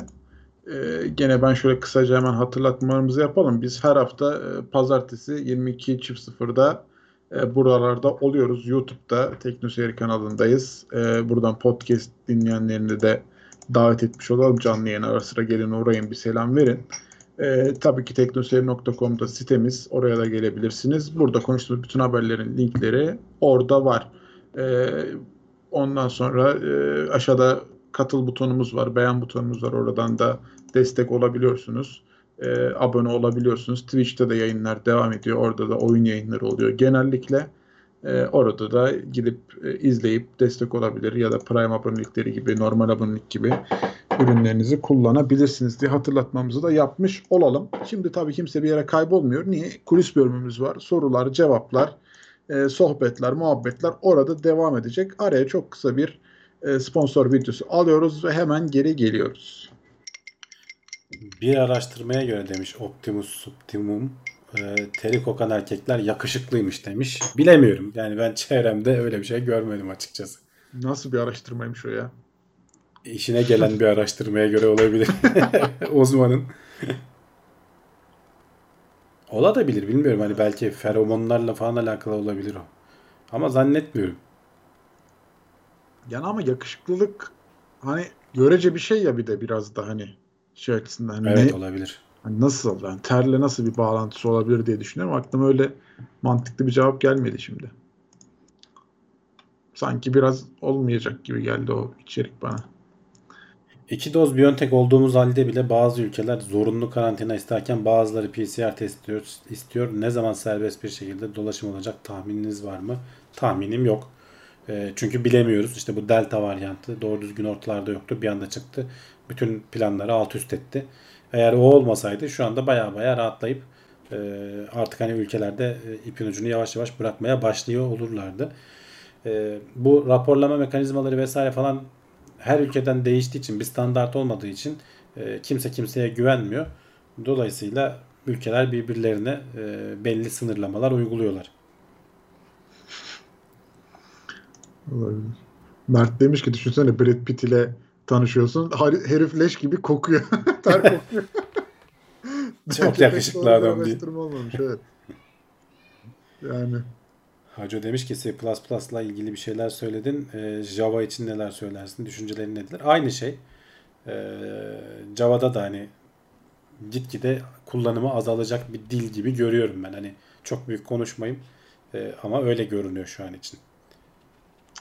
Ee, gene ben şöyle kısaca hemen hatırlatmalarımızı yapalım. Biz her hafta e, pazartesi 22.00'da e, buralarda oluyoruz. YouTube'da Teknoseyir kanalındayız. E, buradan podcast dinleyenlerini de davet etmiş olalım. Canlı yayın ara sıra gelin uğrayın bir selam verin. E, tabii ki teknoseyir.com'da sitemiz. Oraya da gelebilirsiniz. Burada konuştuğumuz bütün haberlerin linkleri orada var. E, ondan sonra e, aşağıda katıl butonumuz var, beğen butonumuz var. Oradan da destek olabiliyorsunuz. E, abone olabiliyorsunuz. Twitch'te de yayınlar devam ediyor. Orada da oyun yayınları oluyor. Genellikle e, orada da gidip e, izleyip destek olabilir ya da Prime abonelikleri gibi, normal abonelik gibi ürünlerinizi kullanabilirsiniz diye hatırlatmamızı da yapmış olalım. Şimdi tabii kimse bir yere kaybolmuyor. Niye? Kulis bölümümüz var. Sorular, cevaplar, e, sohbetler, muhabbetler orada devam edecek. Araya çok kısa bir e, sponsor videosu alıyoruz ve hemen geri geliyoruz. Bir araştırmaya göre demiş Optimus Subtimum e, teri kokan erkekler yakışıklıymış demiş. Bilemiyorum. Yani ben çevremde öyle bir şey görmedim açıkçası. Nasıl bir araştırmaymış o ya? İşine gelen bir araştırmaya göre olabilir. Uzmanın. Ola da bilir bilmiyorum. Hani belki feromonlarla falan alakalı olabilir o. Ama zannetmiyorum. Yani ama yakışıklılık hani görece bir şey ya bir de biraz da hani şey açısından hani Evet ne- olabilir. hani nasıl yani terle nasıl bir bağlantısı olabilir diye düşünüyorum. Aklıma öyle mantıklı bir cevap gelmedi şimdi. Sanki biraz olmayacak gibi geldi o içerik bana. İki doz Biontech olduğumuz halde bile bazı ülkeler zorunlu karantina isterken bazıları PCR test istiyor, istiyor. Ne zaman serbest bir şekilde dolaşım olacak tahmininiz var mı? Tahminim yok. E, çünkü bilemiyoruz. İşte bu delta varyantı doğru düzgün ortalarda yoktu. Bir anda çıktı. Bütün planları alt üst etti. Eğer o olmasaydı şu anda baya baya rahatlayıp e, artık hani ülkelerde e, ipin ucunu yavaş yavaş bırakmaya başlıyor olurlardı. E, bu raporlama mekanizmaları vesaire falan her ülkeden değiştiği için bir standart olmadığı için e, kimse kimseye güvenmiyor. Dolayısıyla ülkeler birbirlerine e, belli sınırlamalar uyguluyorlar. Olabilir. Mert demiş ki düşünsene Brad Pitt ile tanışıyorsun. Herif leş gibi kokuyor. Ter kokuyor. Çok yakışıklı adam değil. olmamış evet. Yani Hacı demiş ki C++ ile ilgili bir şeyler söyledin. E, Java için neler söylersin? Düşüncelerin nedir? Aynı şey. E, Java'da da hani gitgide kullanımı azalacak bir dil gibi görüyorum ben. Hani çok büyük konuşmayayım E, ama öyle görünüyor şu an için.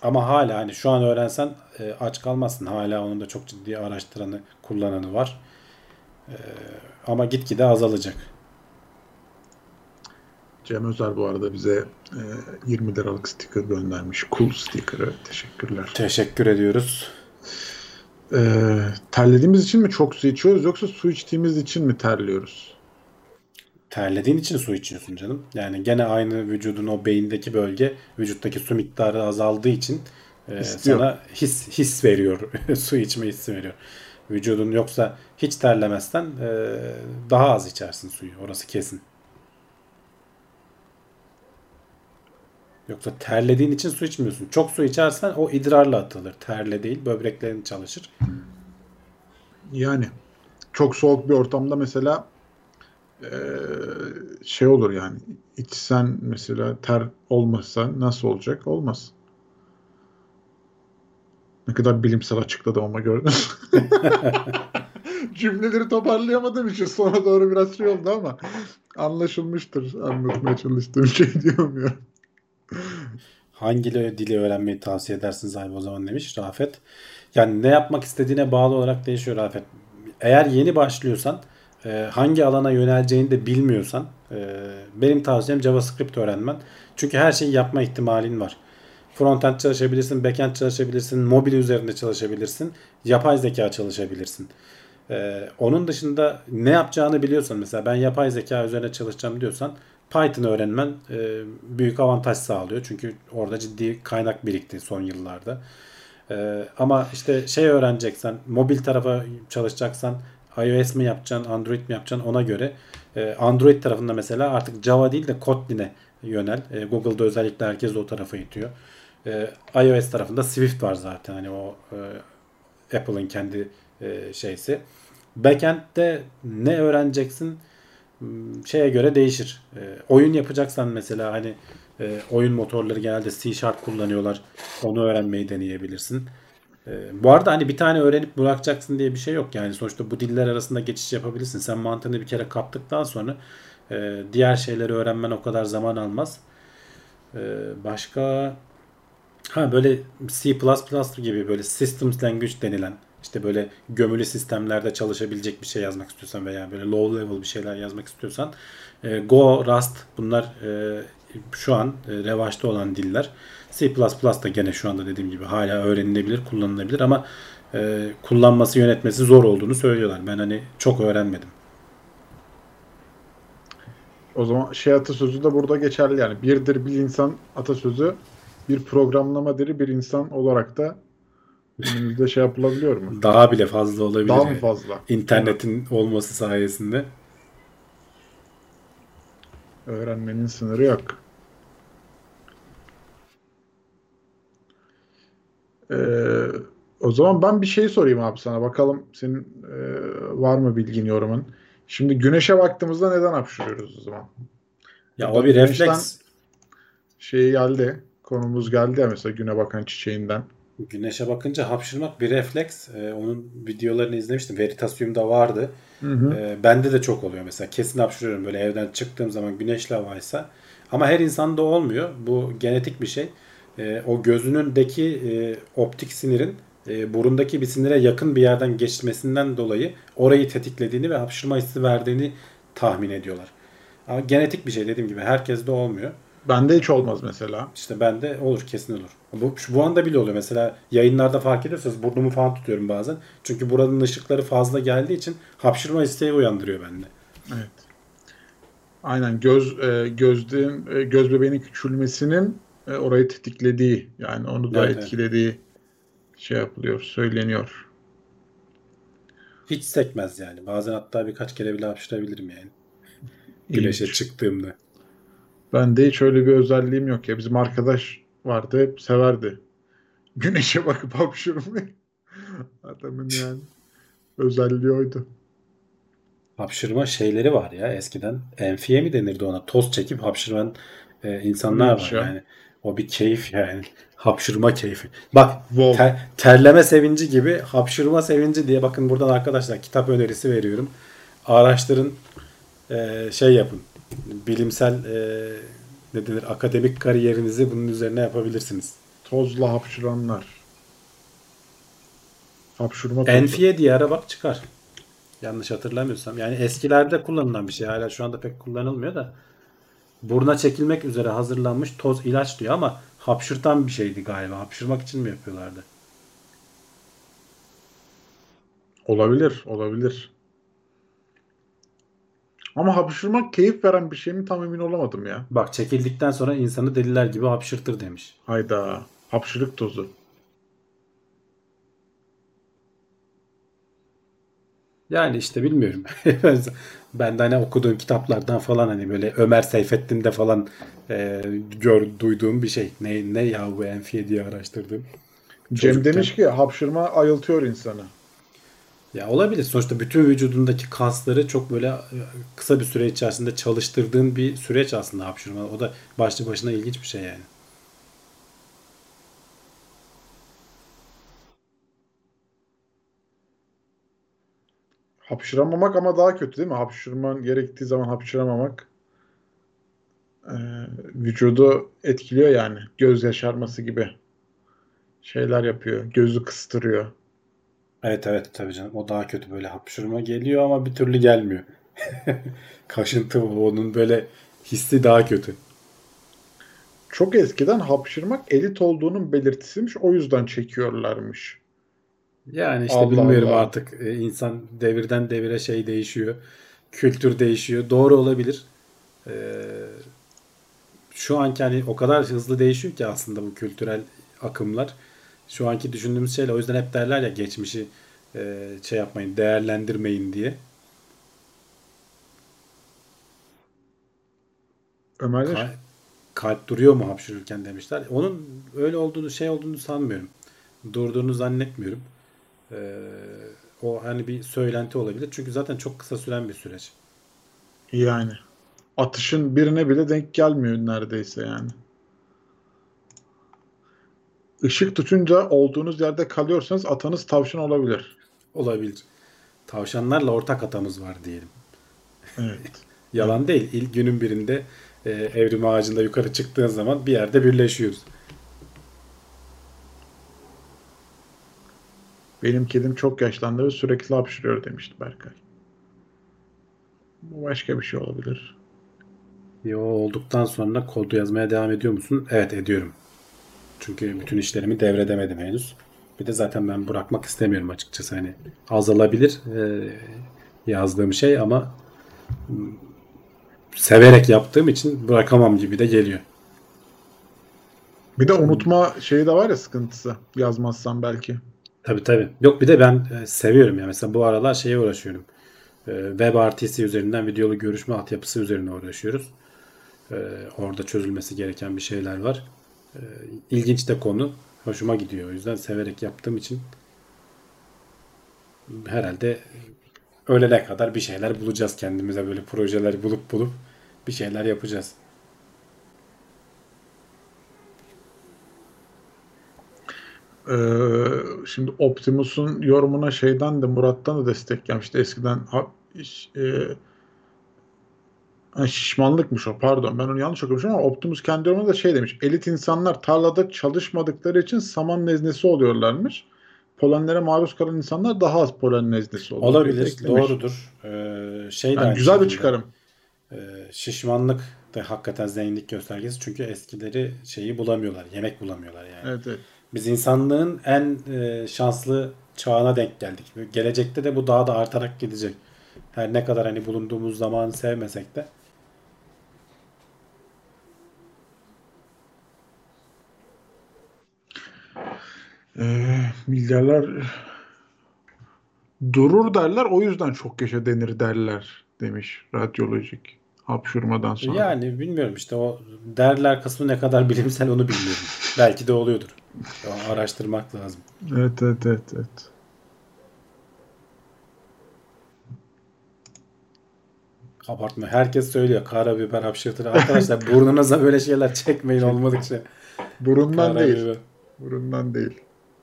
Ama hala hani şu an öğrensen e, aç kalmazsın. Hala onun da çok ciddi araştıranı, kullananı var. E, ama gitgide azalacak. Cem Özer bu arada bize e, 20 liralık sticker göndermiş. Cool sticker'ı. Teşekkürler. Teşekkür ediyoruz. E, terlediğimiz için mi çok su içiyoruz yoksa su içtiğimiz için mi terliyoruz? Terlediğin için su içiyorsun canım. Yani gene aynı vücudun o beyindeki bölge vücuttaki su miktarı azaldığı için e, İstiyor. sana his his veriyor. su içme hissi veriyor. Vücudun yoksa hiç terlemezsen e, daha az içersin suyu. Orası kesin. Yoksa terlediğin için su içmiyorsun. Çok su içersen o idrarla atılır. Terle değil, böbreklerin çalışır. Yani çok soğuk bir ortamda mesela e, şey olur yani içsen mesela ter olmasa nasıl olacak? Olmaz. Ne kadar bilimsel açıkladım ama gördün. Cümleleri toparlayamadığım için sonra doğru biraz şey oldu ama anlaşılmıştır anlatmaya çalıştığım şey diyorum ya. Hangi dili öğrenmeyi tavsiye edersiniz abi o zaman demiş Rafet. Yani ne yapmak istediğine bağlı olarak değişiyor Rafet. Eğer yeni başlıyorsan e, hangi alana yöneleceğini de bilmiyorsan e, benim tavsiyem JavaScript öğrenmen. Çünkü her şeyi yapma ihtimalin var. Frontend çalışabilirsin, backend çalışabilirsin, mobil üzerinde çalışabilirsin, yapay zeka çalışabilirsin. Ee, onun dışında ne yapacağını biliyorsan mesela ben yapay zeka üzerine çalışacağım diyorsan Python öğrenmen e, büyük avantaj sağlıyor. Çünkü orada ciddi kaynak birikti son yıllarda. Ee, ama işte şey öğreneceksen, mobil tarafa çalışacaksan iOS mi yapacaksın, Android mi yapacaksın ona göre e, Android tarafında mesela artık Java değil de Kotlin'e yönel. E, Google'da özellikle herkes o tarafa itiyor. E, iOS tarafında Swift var zaten hani o e, Apple'ın kendi e, şeysi. Backend'de ne öğreneceksin Hmm, şeye göre değişir. Oyun yapacaksan mesela hani e, oyun motorları genelde C Sharp kullanıyorlar. Onu öğrenmeyi deneyebilirsin. E, bu arada hani bir tane öğrenip bırakacaksın diye bir şey yok. Yani sonuçta bu diller arasında geçiş yapabilirsin. Sen mantığını bir kere kaptıktan sonra e, diğer şeyleri öğrenmen o kadar zaman almaz. E, başka ha böyle C++ gibi böyle systems language denilen işte böyle gömülü sistemlerde çalışabilecek bir şey yazmak istiyorsan veya böyle low level bir şeyler yazmak istiyorsan e, Go, Rust bunlar e, şu an e, revaçta olan diller. C++ da gene şu anda dediğim gibi hala öğrenilebilir, kullanılabilir ama e, kullanması, yönetmesi zor olduğunu söylüyorlar. Ben hani çok öğrenmedim. O zaman şey atasözü de burada geçerli yani. Birdir bir insan atasözü, bir programlama dili bir insan olarak da günümüzde şey yapılabiliyor mu? Daha bile fazla olabilir. Daha mı fazla? İnternetin olması sayesinde. Öğrenmenin sınırı yok. Ee, o zaman ben bir şey sorayım abi sana. Bakalım senin e, var mı bilgin, yorumun? Şimdi güneşe baktığımızda neden hapşırıyoruz o zaman? Ya o bir refleks. Şey geldi, konumuz geldi ya mesela güne bakan çiçeğinden. Güneşe bakınca hapşırmak bir refleks. Ee, onun videolarını izlemiştim. Veritasium'da vardı. Hı hı. Ee, bende de çok oluyor mesela. Kesin hapşırıyorum böyle evden çıktığım zaman güneşli havaysa. Ama her insanda olmuyor. Bu genetik bir şey. Ee, o gözünündeki e, optik sinirin e, burundaki bir sinire yakın bir yerden geçmesinden dolayı orayı tetiklediğini ve hapşırma hissi verdiğini tahmin ediyorlar. Ama genetik bir şey dediğim gibi herkeste olmuyor. Bende hiç olmaz mesela. İşte bende olur kesin olur. Bu, şu- bu anda bile oluyor. Mesela yayınlarda fark ediyorsanız burnumu falan tutuyorum bazen. Çünkü buranın ışıkları fazla geldiği için hapşırma isteği uyandırıyor bende. Evet. Aynen göz e, gözlüğün e, göz bebeğinin küçülmesinin e, orayı tetiklediği yani onu da Evet, evet. etkilediği şey yapılıyor, söyleniyor. Hiç sekmez yani. Bazen hatta birkaç kere bile hapşırabilirim yani. Güneşe İlginç. çıktığımda. Bende hiç öyle bir özelliğim yok ya. Bizim arkadaş vardı hep severdi. Güneşe bakıp hapşırmayı. Adamın yani özelliği oydu. Hapşırma şeyleri var ya eskiden. Enfiye mi denirdi ona? Toz çekip hapşıran e, insanlar Neymiş var ya? yani. O bir keyif yani. Hapşırma keyfi. Bak Wow. ter- terleme sevinci gibi hapşırma sevinci diye bakın buradan arkadaşlar kitap önerisi veriyorum. Araştırın e, şey yapın. Bilimsel e, ne denir akademik kariyerinizi bunun üzerine yapabilirsiniz. Tozla hapşıranlar. Hapşurma. Enfiye diye ara bak çıkar. Yanlış hatırlamıyorsam. Yani eskilerde kullanılan bir şey. Hala şu anda pek kullanılmıyor da. Buruna çekilmek üzere hazırlanmış toz ilaç diyor ama hapşırtan bir şeydi galiba. Hapşırmak için mi yapıyorlardı? Olabilir, olabilir. Ama hapşırmak keyif veren bir şey mi tam emin olamadım ya. Bak çekildikten sonra insanı deliler gibi hapşırtır demiş. Hayda. Hapşırık tozu. Yani işte bilmiyorum. ben de hani okuduğum kitaplardan falan hani böyle Ömer Seyfettin'de falan e, gör, duyduğum bir şey. Ne, ne ya bu enfiye diye araştırdım. Cem Çocukken. demiş ki hapşırma ayıltıyor insanı. Ya olabilir. Sonuçta bütün vücudundaki kasları çok böyle e, kısa bir süre içerisinde çalıştırdığın bir süreç aslında hapşırma. O da başlı başına ilginç bir şey yani. Hapşıramamak ama daha kötü değil mi? Hapşırman gerektiği zaman hapşıramamak e, vücudu etkiliyor yani. Göz yaşarması gibi şeyler yapıyor. Gözü kıstırıyor. Evet evet tabii canım. O daha kötü böyle hapşırma geliyor ama bir türlü gelmiyor. Kaşıntı onun böyle hissi daha kötü. Çok eskiden hapşırmak elit olduğunun belirtisiymiş. O yüzden çekiyorlarmış. Yani işte Allah bilmiyorum Allah. artık e, insan devirden devire şey değişiyor. Kültür değişiyor. Doğru olabilir. Ee, şu anki hani o kadar hızlı değişiyor ki aslında bu kültürel akımlar. Şu anki düşündüğümüz şeyle o yüzden hep derler ya geçmişi e, şey yapmayın, değerlendirmeyin diye. Ömer'de Ka- kalp duruyor mu hapşırırken demişler. Onun öyle olduğunu şey olduğunu sanmıyorum. Durduğunu zannetmiyorum. Ee, o hani bir söylenti olabilir. Çünkü zaten çok kısa süren bir süreç. yani atışın birine bile denk gelmiyor neredeyse yani. Işık tutunca olduğunuz yerde kalıyorsanız atanız tavşan olabilir. Olabilir. Tavşanlarla ortak atamız var diyelim. Evet. Yalan değil. İlk günün birinde e, evrim ağacında yukarı çıktığın zaman bir yerde birleşiyoruz. Benim kedim çok yaşlandı ve sürekli hapşırıyor demişti Berkay. Bu başka bir şey olabilir. Yo olduktan sonra kodu yazmaya devam ediyor musun? Evet ediyorum. Çünkü bütün işlerimi devredemedim henüz. Bir de zaten ben bırakmak istemiyorum açıkçası. Hani azalabilir e, yazdığım şey ama m, severek yaptığım için bırakamam gibi de geliyor. Bir de unutma şeyi de var ya sıkıntısı. Yazmazsan belki. Tabii tabii. Yok bir de ben e, seviyorum ya. Mesela bu aralar şeye uğraşıyorum. E, Web RTC üzerinden videolu görüşme altyapısı üzerine uğraşıyoruz. E, orada çözülmesi gereken bir şeyler var. E, ilginç de konu. Hoşuma gidiyor. O yüzden severek yaptığım için herhalde ölene kadar bir şeyler bulacağız kendimize böyle projeler bulup bulup bir şeyler yapacağız. Ee, şimdi Optimus'un yorumuna şeyden de Murat'tan da destek gelmişti. Eskiden ha, iş- e, şişmanlıkmış o pardon ben onu yanlış okumuşum ama Optimus kendi yorumunda da şey demiş. Elit insanlar tarlada çalışmadıkları için saman neznesi oluyorlarmış. Polenlere maruz kalan insanlar daha az polen neznesi oluyor. Olabilir, doğrudur. Ee, şey Yani güzel bir çıkarım. Ee, şişmanlık da hakikaten zenginlik göstergesi. Çünkü eskileri şeyi bulamıyorlar. Yemek bulamıyorlar yani. Evet, evet. Biz insanlığın en e, şanslı çağına denk geldik. Gelecekte de bu daha da artarak gidecek. Her ne kadar hani bulunduğumuz zamanı sevmesek de. Ee, milyarlar durur derler o yüzden çok yaşa denir derler demiş radyolojik hapşurmadan sonra. Yani bilmiyorum işte o derler kısmı ne kadar bilimsel onu bilmiyorum. Belki de oluyordur. Araştırmak lazım. Evet evet evet evet. Abartma. Herkes söylüyor. Karabiber hapşırtır. Arkadaşlar burnunuza böyle şeyler çekmeyin olmadıkça. Burundan değil. Karabiber, Burundan değil.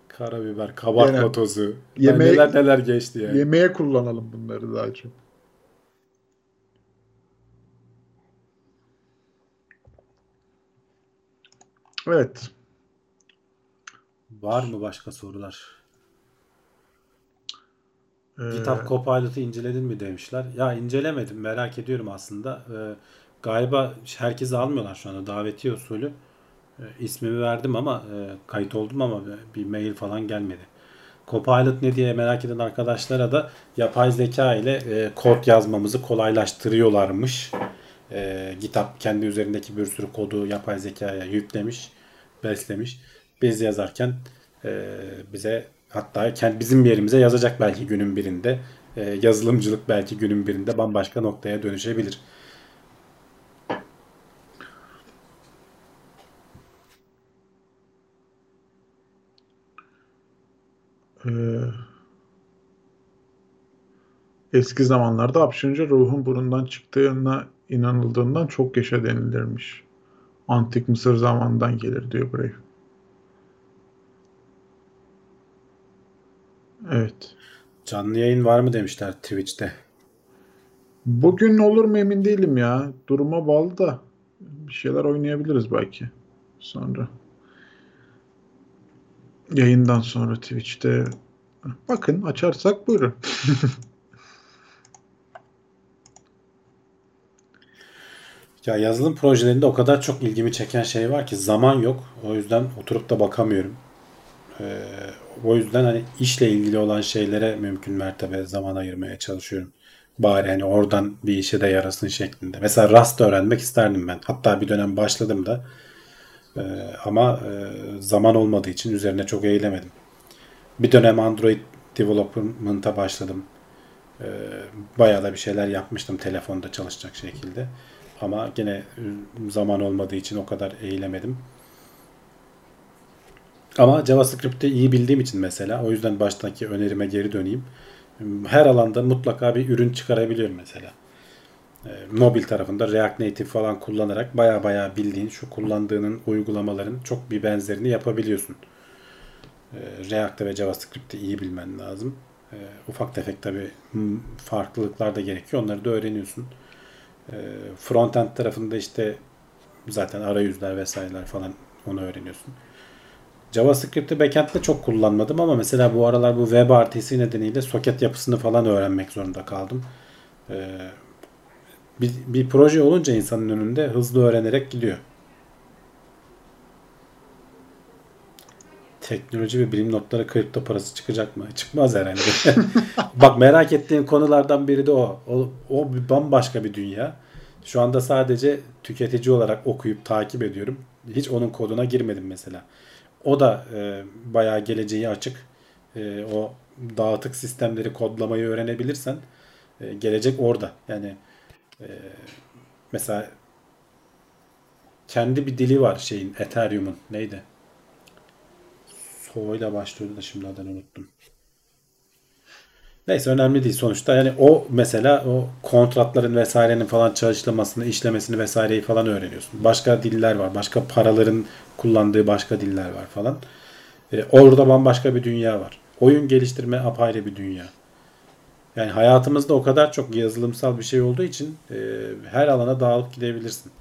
karabiber, kabartma Yani tozu. yemeğe- neler neler geçti yani. Yemeğe kullanalım bunları daha çok. Evet. Var mı başka sorular? Ee, GitHub Copilot'ı inceledin mi demişler. Ya incelemedim. Merak ediyorum aslında. Ee, galiba herkesi almıyorlar şu anda. Davetiye usulü. Ee, ismimi verdim ama e, kayıt oldum ama bir mail falan gelmedi. Copilot ne diye merak eden arkadaşlara da yapay zeka ile e, kod yazmamızı kolaylaştırıyorlarmış. E, GitHub kendi üzerindeki bir sürü kodu yapay zekaya yüklemiş, beslemiş. Biz yazarken e, bize hatta kendi bizim yerimize yazacak belki günün birinde. E, yazılımcılık belki günün birinde bambaşka noktaya dönüşebilir. Ee, eski zamanlarda hapşırınca ruhun burundan çıktığına inanıldığından çok yaşa denilirmiş. Antik Mısır zamanından gelir diyor Brave. Evet. Canlı yayın var mı demişler Twitch'te. Bugün olur mu emin değilim ya. Duruma bağlı da bir şeyler oynayabiliriz belki sonra. Yayından sonra Twitch'te bakın açarsak buyurun. Ya yazılım projelerinde o kadar çok ilgimi çeken şey var ki zaman yok. O yüzden oturup da bakamıyorum. Ee, o yüzden hani işle ilgili olan şeylere mümkün mertebe zaman ayırmaya çalışıyorum. Bari hani oradan bir işe de yarasın şeklinde. Mesela Rust öğrenmek isterdim ben. Hatta bir dönem başladım da. Ee, ama e, zaman olmadığı için üzerine çok eğilemedim. Bir dönem Android Development'a başladım. Ee, bayağı da bir şeyler yapmıştım telefonda çalışacak şekilde. Ama gene e, zaman olmadığı için o kadar eğilemedim. Ama JavaScript'i iyi bildiğim için mesela o yüzden baştaki önerime geri döneyim. Her alanda mutlaka bir ürün çıkarabiliyorum mesela. E, mobil tarafında React Native falan kullanarak baya baya bildiğin şu kullandığının uygulamaların çok bir benzerini yapabiliyorsun. E, React'te ve JavaScript'i iyi bilmen lazım. E, ufak tefek tabi farklılıklar da gerekiyor. Onları da öğreniyorsun. E, frontend tarafında işte zaten arayüzler vesaireler falan onu öğreniyorsun. JavaScript'i backend'de çok kullanmadım ama mesela bu aralar bu WebRTC nedeniyle soket yapısını falan öğrenmek zorunda kaldım. Ee, bir, bir proje olunca insanın önünde hızlı öğrenerek gidiyor. Teknoloji ve bilim notları kripto parası çıkacak mı? Çıkmaz herhalde. Bak merak ettiğim konulardan biri de o. O, o bir bambaşka bir dünya. Şu anda sadece tüketici olarak okuyup takip ediyorum. Hiç onun koduna girmedim mesela. O da e, bayağı geleceği açık. E, o dağıtık sistemleri kodlamayı öğrenebilirsen e, gelecek orada. Yani e, mesela kendi bir dili var şeyin Ethereum'un neydi? Soğuyla başlıyordu da şimdi adını unuttum. Neyse önemli değil sonuçta. Yani o mesela o kontratların vesairenin falan çalışılmasını, işlemesini vesaireyi falan öğreniyorsun. Başka diller var. Başka paraların kullandığı başka diller var falan. E, orada bambaşka bir dünya var. Oyun geliştirme apayrı bir dünya. Yani hayatımızda o kadar çok yazılımsal bir şey olduğu için e, her alana dağılıp gidebilirsin.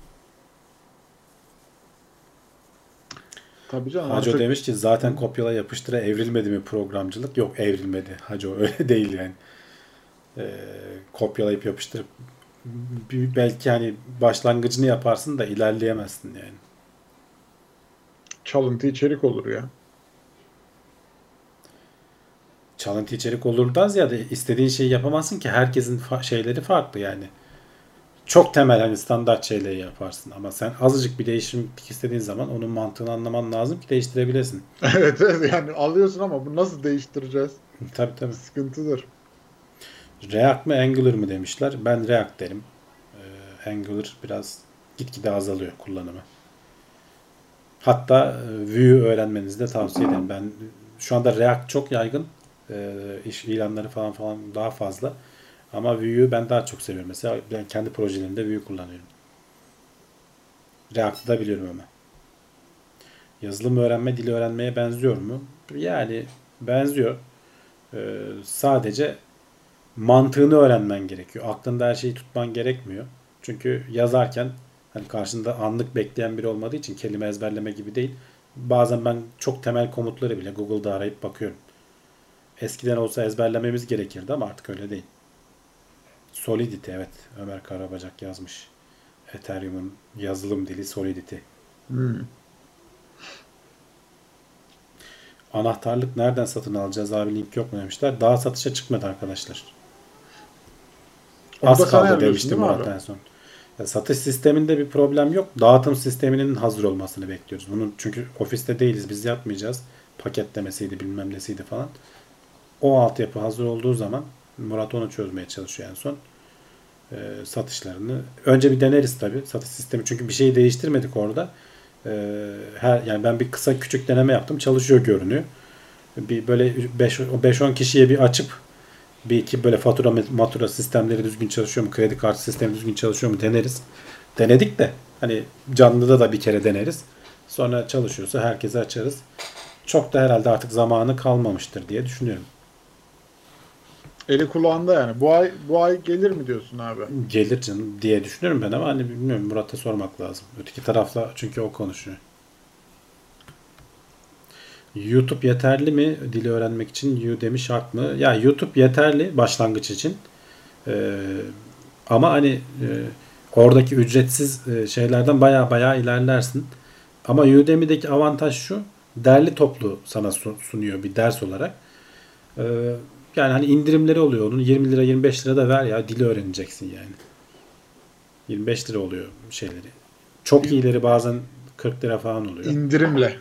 Tabii canım. Haco artık- demiş ki zaten kopyala yapıştıra evrilmedi mi programcılık? Yok evrilmedi. Haco öyle değil yani. Ee, kopyalayıp yapıştırıp belki hani başlangıcını yaparsın da ilerleyemezsin yani. çalıntı içerik olur ya. Çalıntı içerik olurdan ziyade istediğin şeyi yapamazsın ki herkesin fa- şeyleri farklı yani. Çok temel hani standart şeyleri yaparsın ama sen azıcık bir değişiklik istediğin zaman onun mantığını anlaman lazım ki değiştirebilesin. evet evet yani alıyorsun ama bu nasıl değiştireceğiz? Tabii tabii. Sıkıntıdır. React mı Angular mı demişler. Ben React derim. Ee, Angular biraz gitgide azalıyor kullanımı. Hatta e, Vue öğrenmenizi de tavsiye ederim. Ben şu anda React çok yaygın. Ee, iş ilanları falan falan daha fazla. Ama Vue'yu ben daha çok seviyorum. Mesela ben kendi projelerimde Vue kullanıyorum. React'ı da biliyorum ama. Yazılım öğrenme dili öğrenmeye benziyor mu? Yani benziyor. Ee, sadece mantığını öğrenmen gerekiyor. Aklında her şeyi tutman gerekmiyor. Çünkü yazarken hani karşında anlık bekleyen biri olmadığı için kelime ezberleme gibi değil. Bazen ben çok temel komutları bile Google'da arayıp bakıyorum. Eskiden olsa ezberlememiz gerekirdi ama artık öyle değil. Solidity evet. Ömer Karabacak yazmış. Ethereum'un yazılım dili Solidity. Hmm. Anahtarlık nereden satın alacağız abi link yok mu demişler. Daha satışa çıkmadı arkadaşlar. Onu Az kaldı demişti Murat en son. Ya satış sisteminde bir problem yok. Dağıtım sisteminin hazır olmasını bekliyoruz. Bunun çünkü ofiste değiliz biz yapmayacağız. Paketlemesiydi bilmem nesiydi falan. O altyapı hazır olduğu zaman Murat onu çözmeye çalışıyor en son. Ee, satışlarını. Önce bir deneriz tabii satış sistemi. Çünkü bir şeyi değiştirmedik orada. Ee, her yani ben bir kısa küçük deneme yaptım. Çalışıyor görünüyor. Bir böyle 5 5-10 kişiye bir açıp bir iki böyle fatura matura sistemleri düzgün çalışıyor mu? Kredi kartı sistemi düzgün çalışıyor mu? Deneriz. Denedik de hani canlıda da bir kere deneriz. Sonra çalışıyorsa herkese açarız. Çok da herhalde artık zamanı kalmamıştır diye düşünüyorum. Eli kulağında yani. Bu ay bu ay gelir mi diyorsun abi? Gelir canım diye düşünüyorum ben ama hani bilmiyorum Murat'a sormak lazım. Öteki tarafla çünkü o konuşuyor. YouTube yeterli mi dili öğrenmek için Udemy şart mı? Ya YouTube yeterli başlangıç için. Ee, ama hani e, oradaki ücretsiz e, şeylerden baya baya ilerlersin. Ama Udemy'deki avantaj şu. Derli toplu sana su- sunuyor bir ders olarak. Ee, yani hani indirimleri oluyor onun 20 lira 25 lira da ver ya dili öğreneceksin yani. 25 lira oluyor şeyleri. Çok iyileri bazen 40 lira falan oluyor. İndirimle.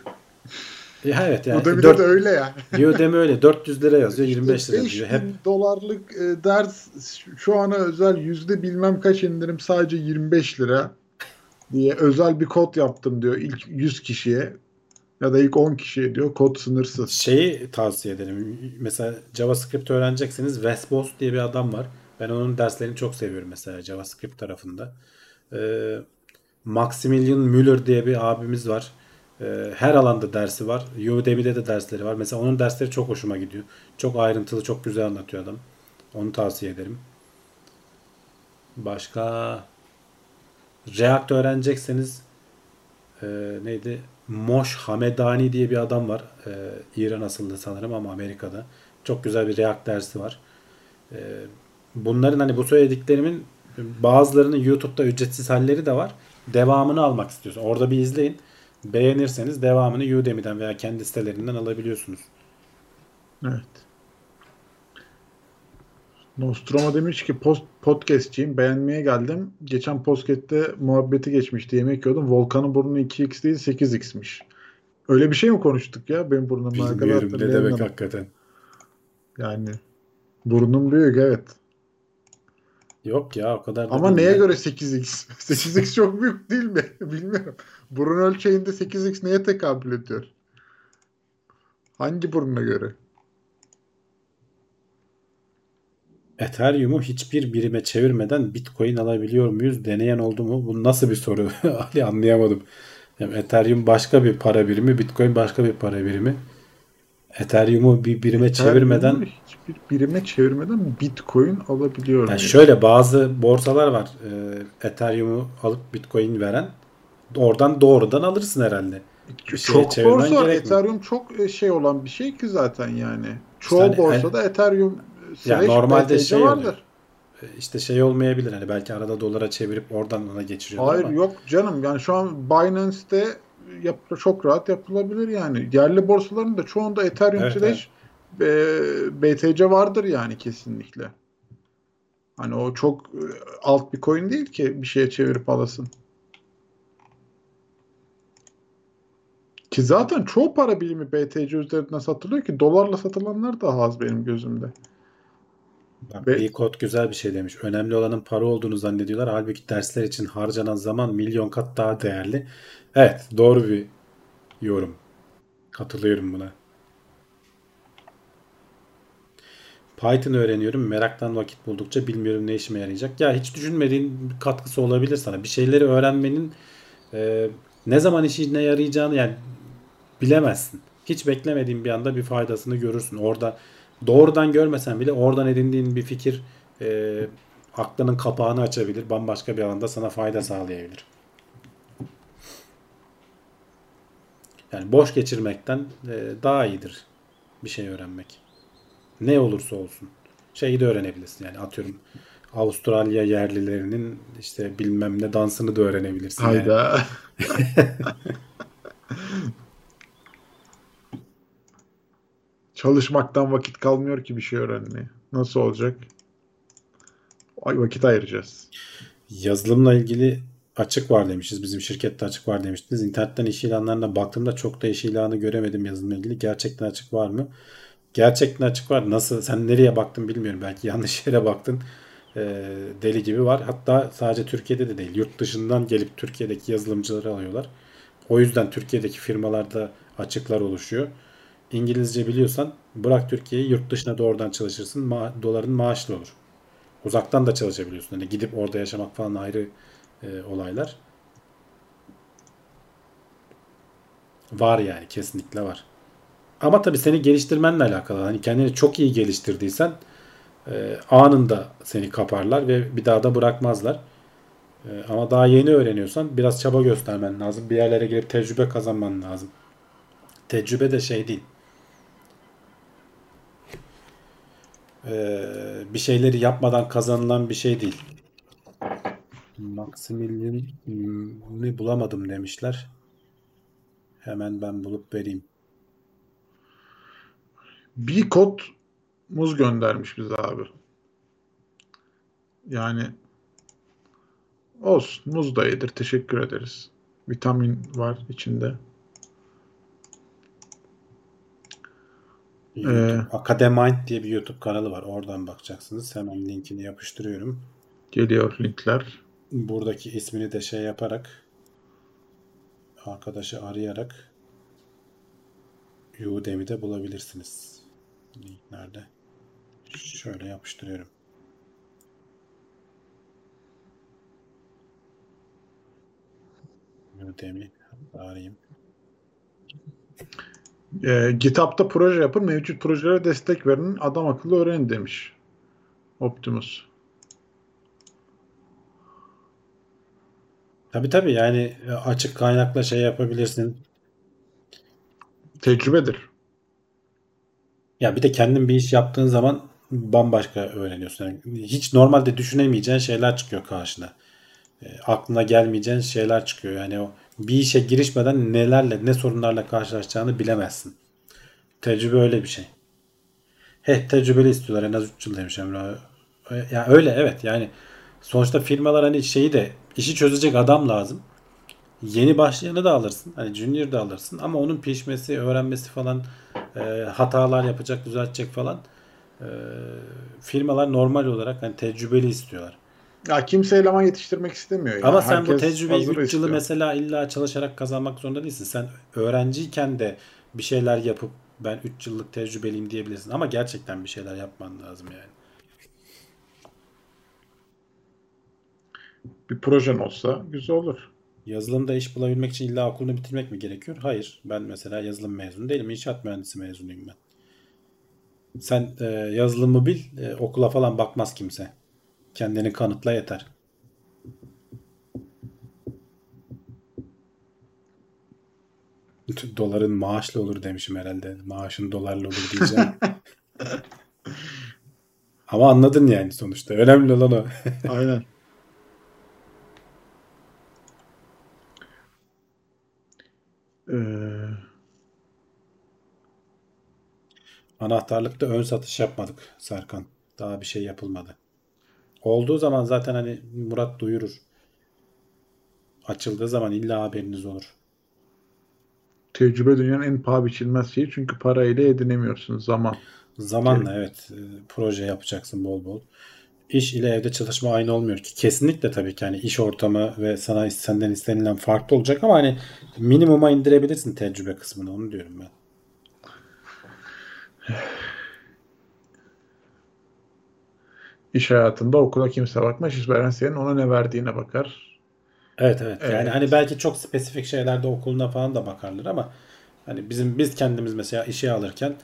Ya evet yani. Bir dört- de öyle ya. diyor deme öyle 400 lira yazıyor 25 lira 5 diyor. Hep dolarlık e, ders şu ana özel yüzde bilmem kaç indirim sadece 25 lira diye özel bir kod yaptım diyor ilk 100 kişiye ya da ilk 10 kişiye diyor kod sınırsız. şeyi tavsiye ederim. Mesela JavaScript öğreneceksiniz. Wes Bos diye bir adam var. Ben onun derslerini çok seviyorum mesela JavaScript tarafında. Ee, Maximilian Müller diye bir abimiz var. Ee, her alanda dersi var. Udemy'de de dersleri var. Mesela onun dersleri çok hoşuma gidiyor. Çok ayrıntılı, çok güzel anlatıyor adam. Onu tavsiye ederim. Başka React öğrenecekseniz e, neydi? Moş Hamedani diye bir adam var. E, İran asıllı sanırım ama Amerika'da. Çok güzel bir React dersi var. E, bunların hani bu söylediklerimin bazılarının YouTube'da ücretsiz halleri de var. Devamını almak istiyorsun. Orada bir izleyin. Beğenirseniz devamını Udemy'den veya kendi sitelerinden alabiliyorsunuz. Evet. Nostromo demiş ki post podcastçiyim beğenmeye geldim. Geçen podcast'te muhabbeti geçmişti yemek yiyordum. Volkan'ın burnu 2x değil 8x'miş. Öyle bir şey mi konuştuk ya? Benim burnum Bilmiyorum ne demek hakikaten. Yani burnum büyük evet. Yok ya o kadar da Ama neye ya. göre 8x? 8x çok büyük değil mi? Bilmiyorum. Burun ölçeğinde 8x neye tekabül ediyor? Hangi buruna göre? Ethereum'u hiçbir birime çevirmeden Bitcoin alabiliyor muyuz? Deneyen oldu mu? Bu nasıl bir soru? Ali anlayamadım. Yani Ethereum başka bir para birimi, Bitcoin başka bir para birimi. Ethereum'u bir birime çevirmeden Ethereum'u hiçbir birime çevirmeden Bitcoin alabiliyorum. yani şöyle bazı borsalar var. E, Ethereum'u alıp Bitcoin veren oradan doğrudan alırsın herhalde. bir çok borsa. Ethereum çok e, şey olan bir şey ki zaten yani. Çoğu hani- borsada Ethereum Ya normalde şey vardır. oluyor. E, işte şey olmayabilir hani belki arada dolara çevirip oradan ona geçiriyorlar Hayır ama yok canım yani şu an Binance'te yap, çok rahat yapılabilir yani. Yerli borsaların da çoğunda Ethereum Evet, slash e, BTC vardır yani kesinlikle. Hani o çok e, alt bir coin değil ki bir şeye çevirip alasın. Ki zaten çoğu para birimi BTC üzerinden satılıyor ki dolarla satılanlar daha az benim gözümde. Bak, Ve- bir kod güzel bir şey demiş. Önemli olanın para olduğunu zannediyorlar. Halbuki dersler için harcanan zaman milyon kat daha değerli. Evet, doğru bir yorum. Katılıyorum buna. Python öğreniyorum. Meraktan vakit buldukça bilmiyorum ne işime yarayacak. Ya hiç düşünmediğin bir katkısı olabilir sana. Bir şeyleri öğrenmenin e, ne zaman işine yarayacağını yani bilemezsin. Hiç beklemediğin bir anda bir faydasını görürsün. Orada doğrudan görmesen bile oradan edindiğin bir fikir e, aklının kapağını açabilir. Bambaşka bir alanda sana fayda sağlayabilir. Yani boş geçirmekten e, daha iyidir bir şey öğrenmek. Ne olursa olsun. Şeyi de öğrenebilirsin. Yani atıyorum Avustralya yerlilerinin işte bilmem ne dansını da öğrenebilirsin. yani. Hayda. Çalışmaktan vakit kalmıyor ki bir şey öğrenmeye. Nasıl olacak? Ay vakit ayıracağız. Yazılımla ilgili açık var demişiz. Bizim şirkette açık var demiştiniz. İnternetten iş ilanlarına baktığımda çok da iş ilanı göremedim yazılımla ilgili. Gerçekten açık var mı? Gerçekten açık var. Nasıl? Sen nereye baktın bilmiyorum. Belki yanlış yere baktın. Ee, deli gibi var. Hatta sadece Türkiye'de de değil. Yurt dışından gelip Türkiye'deki yazılımcıları alıyorlar. O yüzden Türkiye'deki firmalarda açıklar oluşuyor. İngilizce biliyorsan bırak Türkiye'yi yurt dışına doğrudan çalışırsın. Ma- doların maaşlı olur. Uzaktan da çalışabiliyorsun. Hani gidip orada yaşamak falan ayrı e, olaylar. Var yani kesinlikle var. Ama tabii seni geliştirmenle alakalı. Hani kendini çok iyi geliştirdiysen e, anında seni kaparlar ve bir daha da bırakmazlar. E, ama daha yeni öğreniyorsan biraz çaba göstermen lazım. Bir yerlere girip tecrübe kazanman lazım. Tecrübe de şey değil. E, bir şeyleri yapmadan kazanılan bir şey değil. Maximilian ne bulamadım demişler. Hemen ben bulup vereyim. Bir kod muz göndermiş bize abi. Yani olsun. Muz da iyidir. Teşekkür ederiz. Vitamin var içinde. YouTube, Academind diye bir YouTube kanalı var. Oradan bakacaksınız. Hemen linkini yapıştırıyorum. Geliyor linkler. Buradaki ismini de şey yaparak arkadaşı arayarak Udemy'de bulabilirsiniz. Link nerede? Şöyle yapıştırıyorum. Udemy arayayım. Ee, GitHub'da proje yapın. Mevcut projelere destek verin. Adam akıllı öğrenin demiş. Optimus. Tabii tabii yani açık kaynakla şey yapabilirsin. Tecrübedir. Ya bir de kendin bir iş yaptığın zaman bambaşka öğreniyorsun. Yani hiç normalde düşünemeyeceğin şeyler çıkıyor karşına. E, aklına gelmeyeceğin şeyler çıkıyor. Yani o bir işe girişmeden nelerle, ne sorunlarla karşılaşacağını bilemezsin. Tecrübe öyle bir şey. He tecrübeli istiyorlar en az 3 yıl demiş Emre. Ya öyle evet yani sonuçta firmalar hani şeyi de işi çözecek adam lazım. Yeni başlayanı da alırsın. Hani junior da alırsın ama onun pişmesi, öğrenmesi falan e, hatalar yapacak, düzeltecek falan. E, firmalar normal olarak hani tecrübeli istiyorlar. Ya kimse eleman yetiştirmek istemiyor. Yani. Ama sen bu Herkes tecrübeyi hazır 3 yılı istiyor. mesela illa çalışarak kazanmak zorunda değilsin. Sen öğrenciyken de bir şeyler yapıp ben 3 yıllık tecrübeliyim diyebilirsin. Ama gerçekten bir şeyler yapman lazım yani. bir projen olsa güzel olur. Yazılımda iş bulabilmek için illa okulunu bitirmek mi gerekiyor? Hayır. Ben mesela yazılım mezunu değilim. İnşaat mühendisi mezunuyum ben. Sen e, yazılımı bil, e, okula falan bakmaz kimse. Kendini kanıtla yeter. Doların maaşlı olur demişim herhalde. Maaşın dolarla olur diyeceğim. Ama anladın yani sonuçta. Önemli olan o. Aynen. Ee, Anahtarlıkta ön satış yapmadık Serkan. Daha bir şey yapılmadı. Olduğu zaman zaten hani Murat duyurur. Açıldığı zaman illa haberiniz olur. tecrübe dünyanın en paha biçilmez şeyi çünkü parayla edinemiyorsun zaman. Zamanla evet e, proje yapacaksın bol bol. İş ile evde çalışma aynı olmuyor ki. Kesinlikle tabii ki hani iş ortamı ve sana senden istenilen farklı olacak ama hani minimuma indirebilirsin tecrübe kısmını onu diyorum ben. İş hayatında okula kimse bakmaz. İşveren senin ona ne verdiğine bakar. Evet evet. Yani Evet. hani belki çok spesifik şeylerde okuluna falan da bakarlar ama hani bizim biz kendimiz mesela işe alırken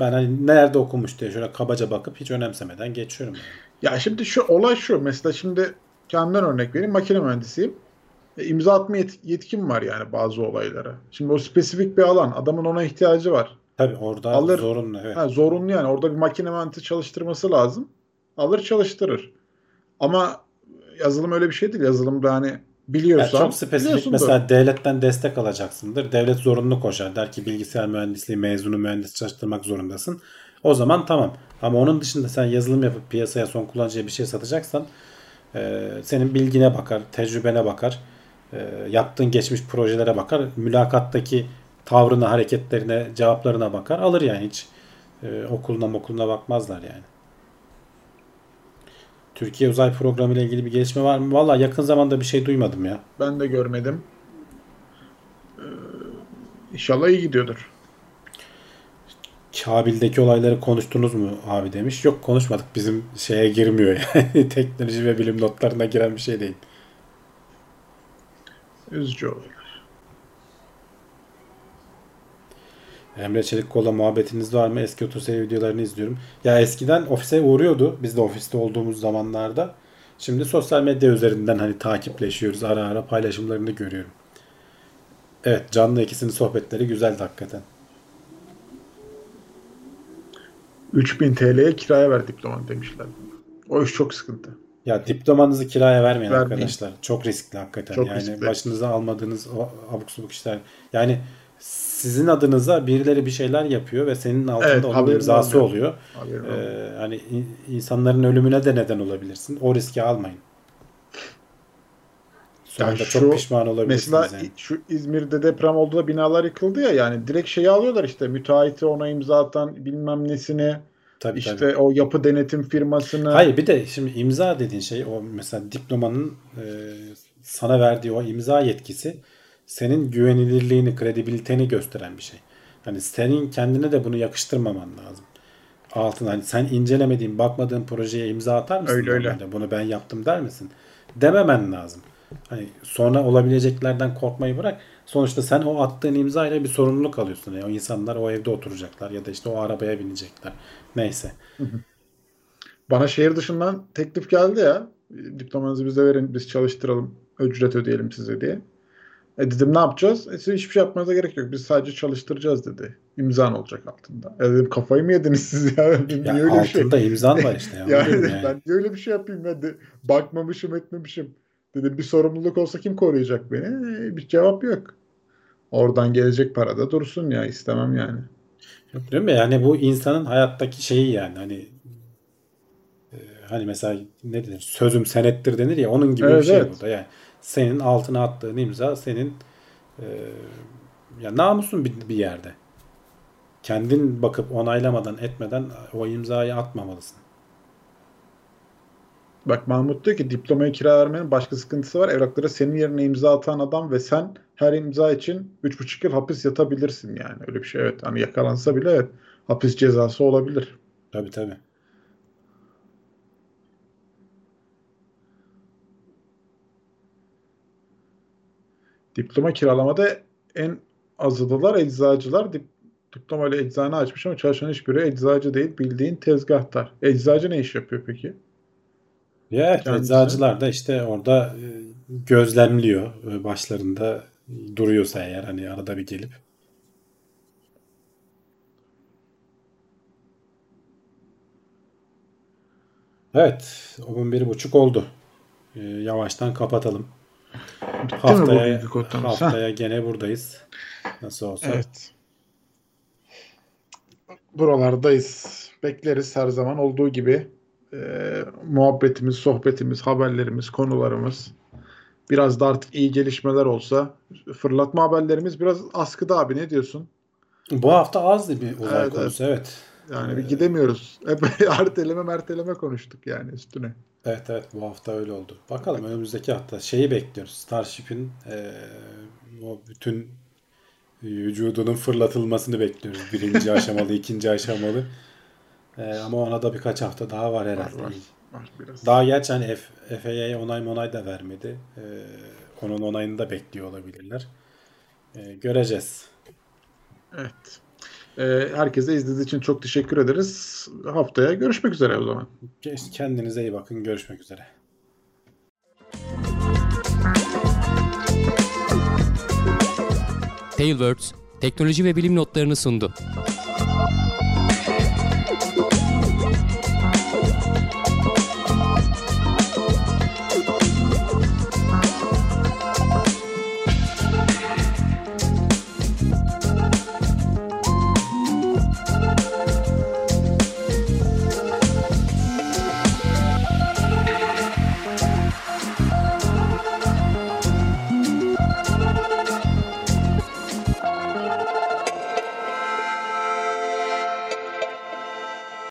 ben hani nerede okumuş diye şöyle kabaca bakıp hiç önemsemeden geçiyorum. yani. Ya şimdi şu olay şu. Mesela şimdi kendimden örnek vereyim. Makine mühendisiyim. E, imza atma yet- yetkim var yani bazı olaylara. Şimdi o spesifik bir alan. Adamın ona ihtiyacı var. Tabii orada Alır. zorunlu evet. Ha, zorunlu yani. Orada bir makine mühendisi çalıştırması lazım. Alır çalıştırır. Ama yazılım öyle bir şey değil. Yazılımda hani Yani biliyorsan çok spesifik mesela devletten destek alacaksındır. Devlet zorunlu koşar. Der ki bilgisayar mühendisliği mezunu mühendis çalıştırmak zorundasın. O zaman tamam. Ama onun dışında sen yazılım yapıp piyasaya son kullanıcıya bir şey satacaksan e, senin bilgine bakar, tecrübene bakar, e, yaptığın geçmiş projelere bakar, mülakattaki tavrına, hareketlerine, cevaplarına bakar. Alır yani hiç e, okuluna okuluna bakmazlar yani. Türkiye uzay programı ile ilgili bir gelişme var mı? Valla yakın zamanda bir şey duymadım ya. Ben de görmedim. Ee, İnşallah iyi gidiyordur. Kabil'deki olayları konuştunuz mu abi demiş. Yok konuşmadık. Bizim şeye girmiyor yani. Teknoloji ve bilim notlarına giren bir şey değil. Üzücü olaylar. Emre Çelikkol'la muhabbetiniz var mı? Eski otoseri videolarını izliyorum. Ya eskiden ofise uğruyordu. Biz de ofiste olduğumuz zamanlarda. Şimdi sosyal medya üzerinden hani takipleşiyoruz. Ara ara paylaşımlarını görüyorum. Evet canlı ikisinin sohbetleri güzeldi hakikaten. 3000 TL'ye kiraya ver diplomanı demişler. O iş çok sıkıntı. Ya diplomanızı kiraya vermeyin Vermeyin. arkadaşlar. Çok riskli hakikaten. Çok yani riskli. başınıza almadığınız o abuk subuk işler. Yani sizin adınıza birileri bir şeyler yapıyor ve senin altında Evet, onun imzası oluyor. Haberin Ee, hani in- insanların ölümüne de neden olabilirsin. O riski almayın. Sonunda Ya çok şu- pişman olabilirsiniz Mesela yani. şu İzmir'de deprem oldu da binalar yıkıldı ya yani direkt şeyi alıyorlar işte müteahhiti ona imza atan bilmem nesini Tabii, işte tabii. o yapı denetim firmasını Hayır bir de şimdi imza dediğin şey o mesela diplomanın e, sana verdiği o imza yetkisi senin güvenilirliğini, kredibiliteni gösteren bir şey. Hani senin kendine de bunu yakıştırmaman lazım. Altına hani sen incelemediğin, bakmadığın projeye imza atar mısın? Öyle, öyle. normalde? Bunu ben yaptım der misin? Dememen lazım. Hani sonra olabileceklerden korkmayı bırak. Sonuçta sen o attığın imza ile bir sorumluluk alıyorsun. Yani o insanlar o evde oturacaklar ya da işte o arabaya binecekler. Neyse. bana şehir dışından teklif geldi ya diplomanızı bize verin biz çalıştıralım ücret ödeyelim size diye. E dedim ne yapacağız? E siz hiçbir şey yapmanıza gerek yok. Biz sadece çalıştıracağız dedi. İmzan olacak altında. E dedim kafayı mı yediniz siz ya? Ya Niye öyle bir şey? altında imzan var işte. Ya. Yani, yani? ben niye öyle bir şey yapayım ben de bakmamışım etmemişim. Dedim bir sorumluluk olsa kim koruyacak beni? E, bir cevap yok. Oradan gelecek para da dursun ya istemem yani. Değil mi? Yani bu insanın hayattaki şeyi yani hani e, hani mesela ne denir? Sözüm senettir denir ya onun gibi bir Evet, şey evet. bu da yani. Senin altına attığın imza senin e, ya namusun bir, bir yerde. Kendin bakıp onaylamadan etmeden o imzayı atmamalısın. Bak Mahmut diyor ki diplomaya kira vermenin başka sıkıntısı var. Evraklara senin yerine imza atan adam ve sen her imza için 3,5 yıl hapis yatabilirsin yani. Öyle bir şey evet. Hani yakalansa bile evet hapis cezası olabilir. Tabii tabii. Diploma kiralamada en azıdılar eczacılar. Dip, diploma ile eczane açmış ama çalışan hiçbiri eczacı değil. Bildiğin tezgahtar. Eczacı ne iş yapıyor peki? Ya evet, Kendisi- eczacılar da işte orada e, gözlemliyor e, başlarında duruyorsa eğer hani arada bir gelip. Evet, 11.30 oldu. E, yavaştan kapatalım. Bitti mi Haftaya, bugünkü kotamız? Ha? haftaya gene buradayız. Nasıl olsa. Evet. Buralardayız. Bekleriz her zaman olduğu gibi. Ee, muhabbetimiz, sohbetimiz, haberlerimiz, konularımız. Biraz da artık iyi gelişmeler olsa. Fırlatma haberlerimiz biraz askıda abi ne diyorsun? Bu hafta azdı bir olay Evet, konusu evet. Yani Ee, bir gidemiyoruz. Hep erteleme merteleme konuştuk yani üstüne. Evet evet bu hafta öyle oldu. Bakalım önümüzdeki hafta şeyi bekliyoruz. Starship'in eee, o bütün vücudunun fırlatılmasını bekliyoruz. Birinci aşamalı, ikinci aşamalı. Eee, ama ona da birkaç hafta daha var herhalde. var. Var biraz. Daha gerçi hani F- FAA onay monay da vermedi. Eee, onun onayını da bekliyor olabilirler. Eee, göreceğiz. Evet. Ee, herkese izlediğiniz için çok teşekkür ederiz. Haftaya görüşmek üzere o zaman. Kendinize iyi bakın. Görüşmek üzere. Tailwords teknoloji ve bilim notlarını sundu.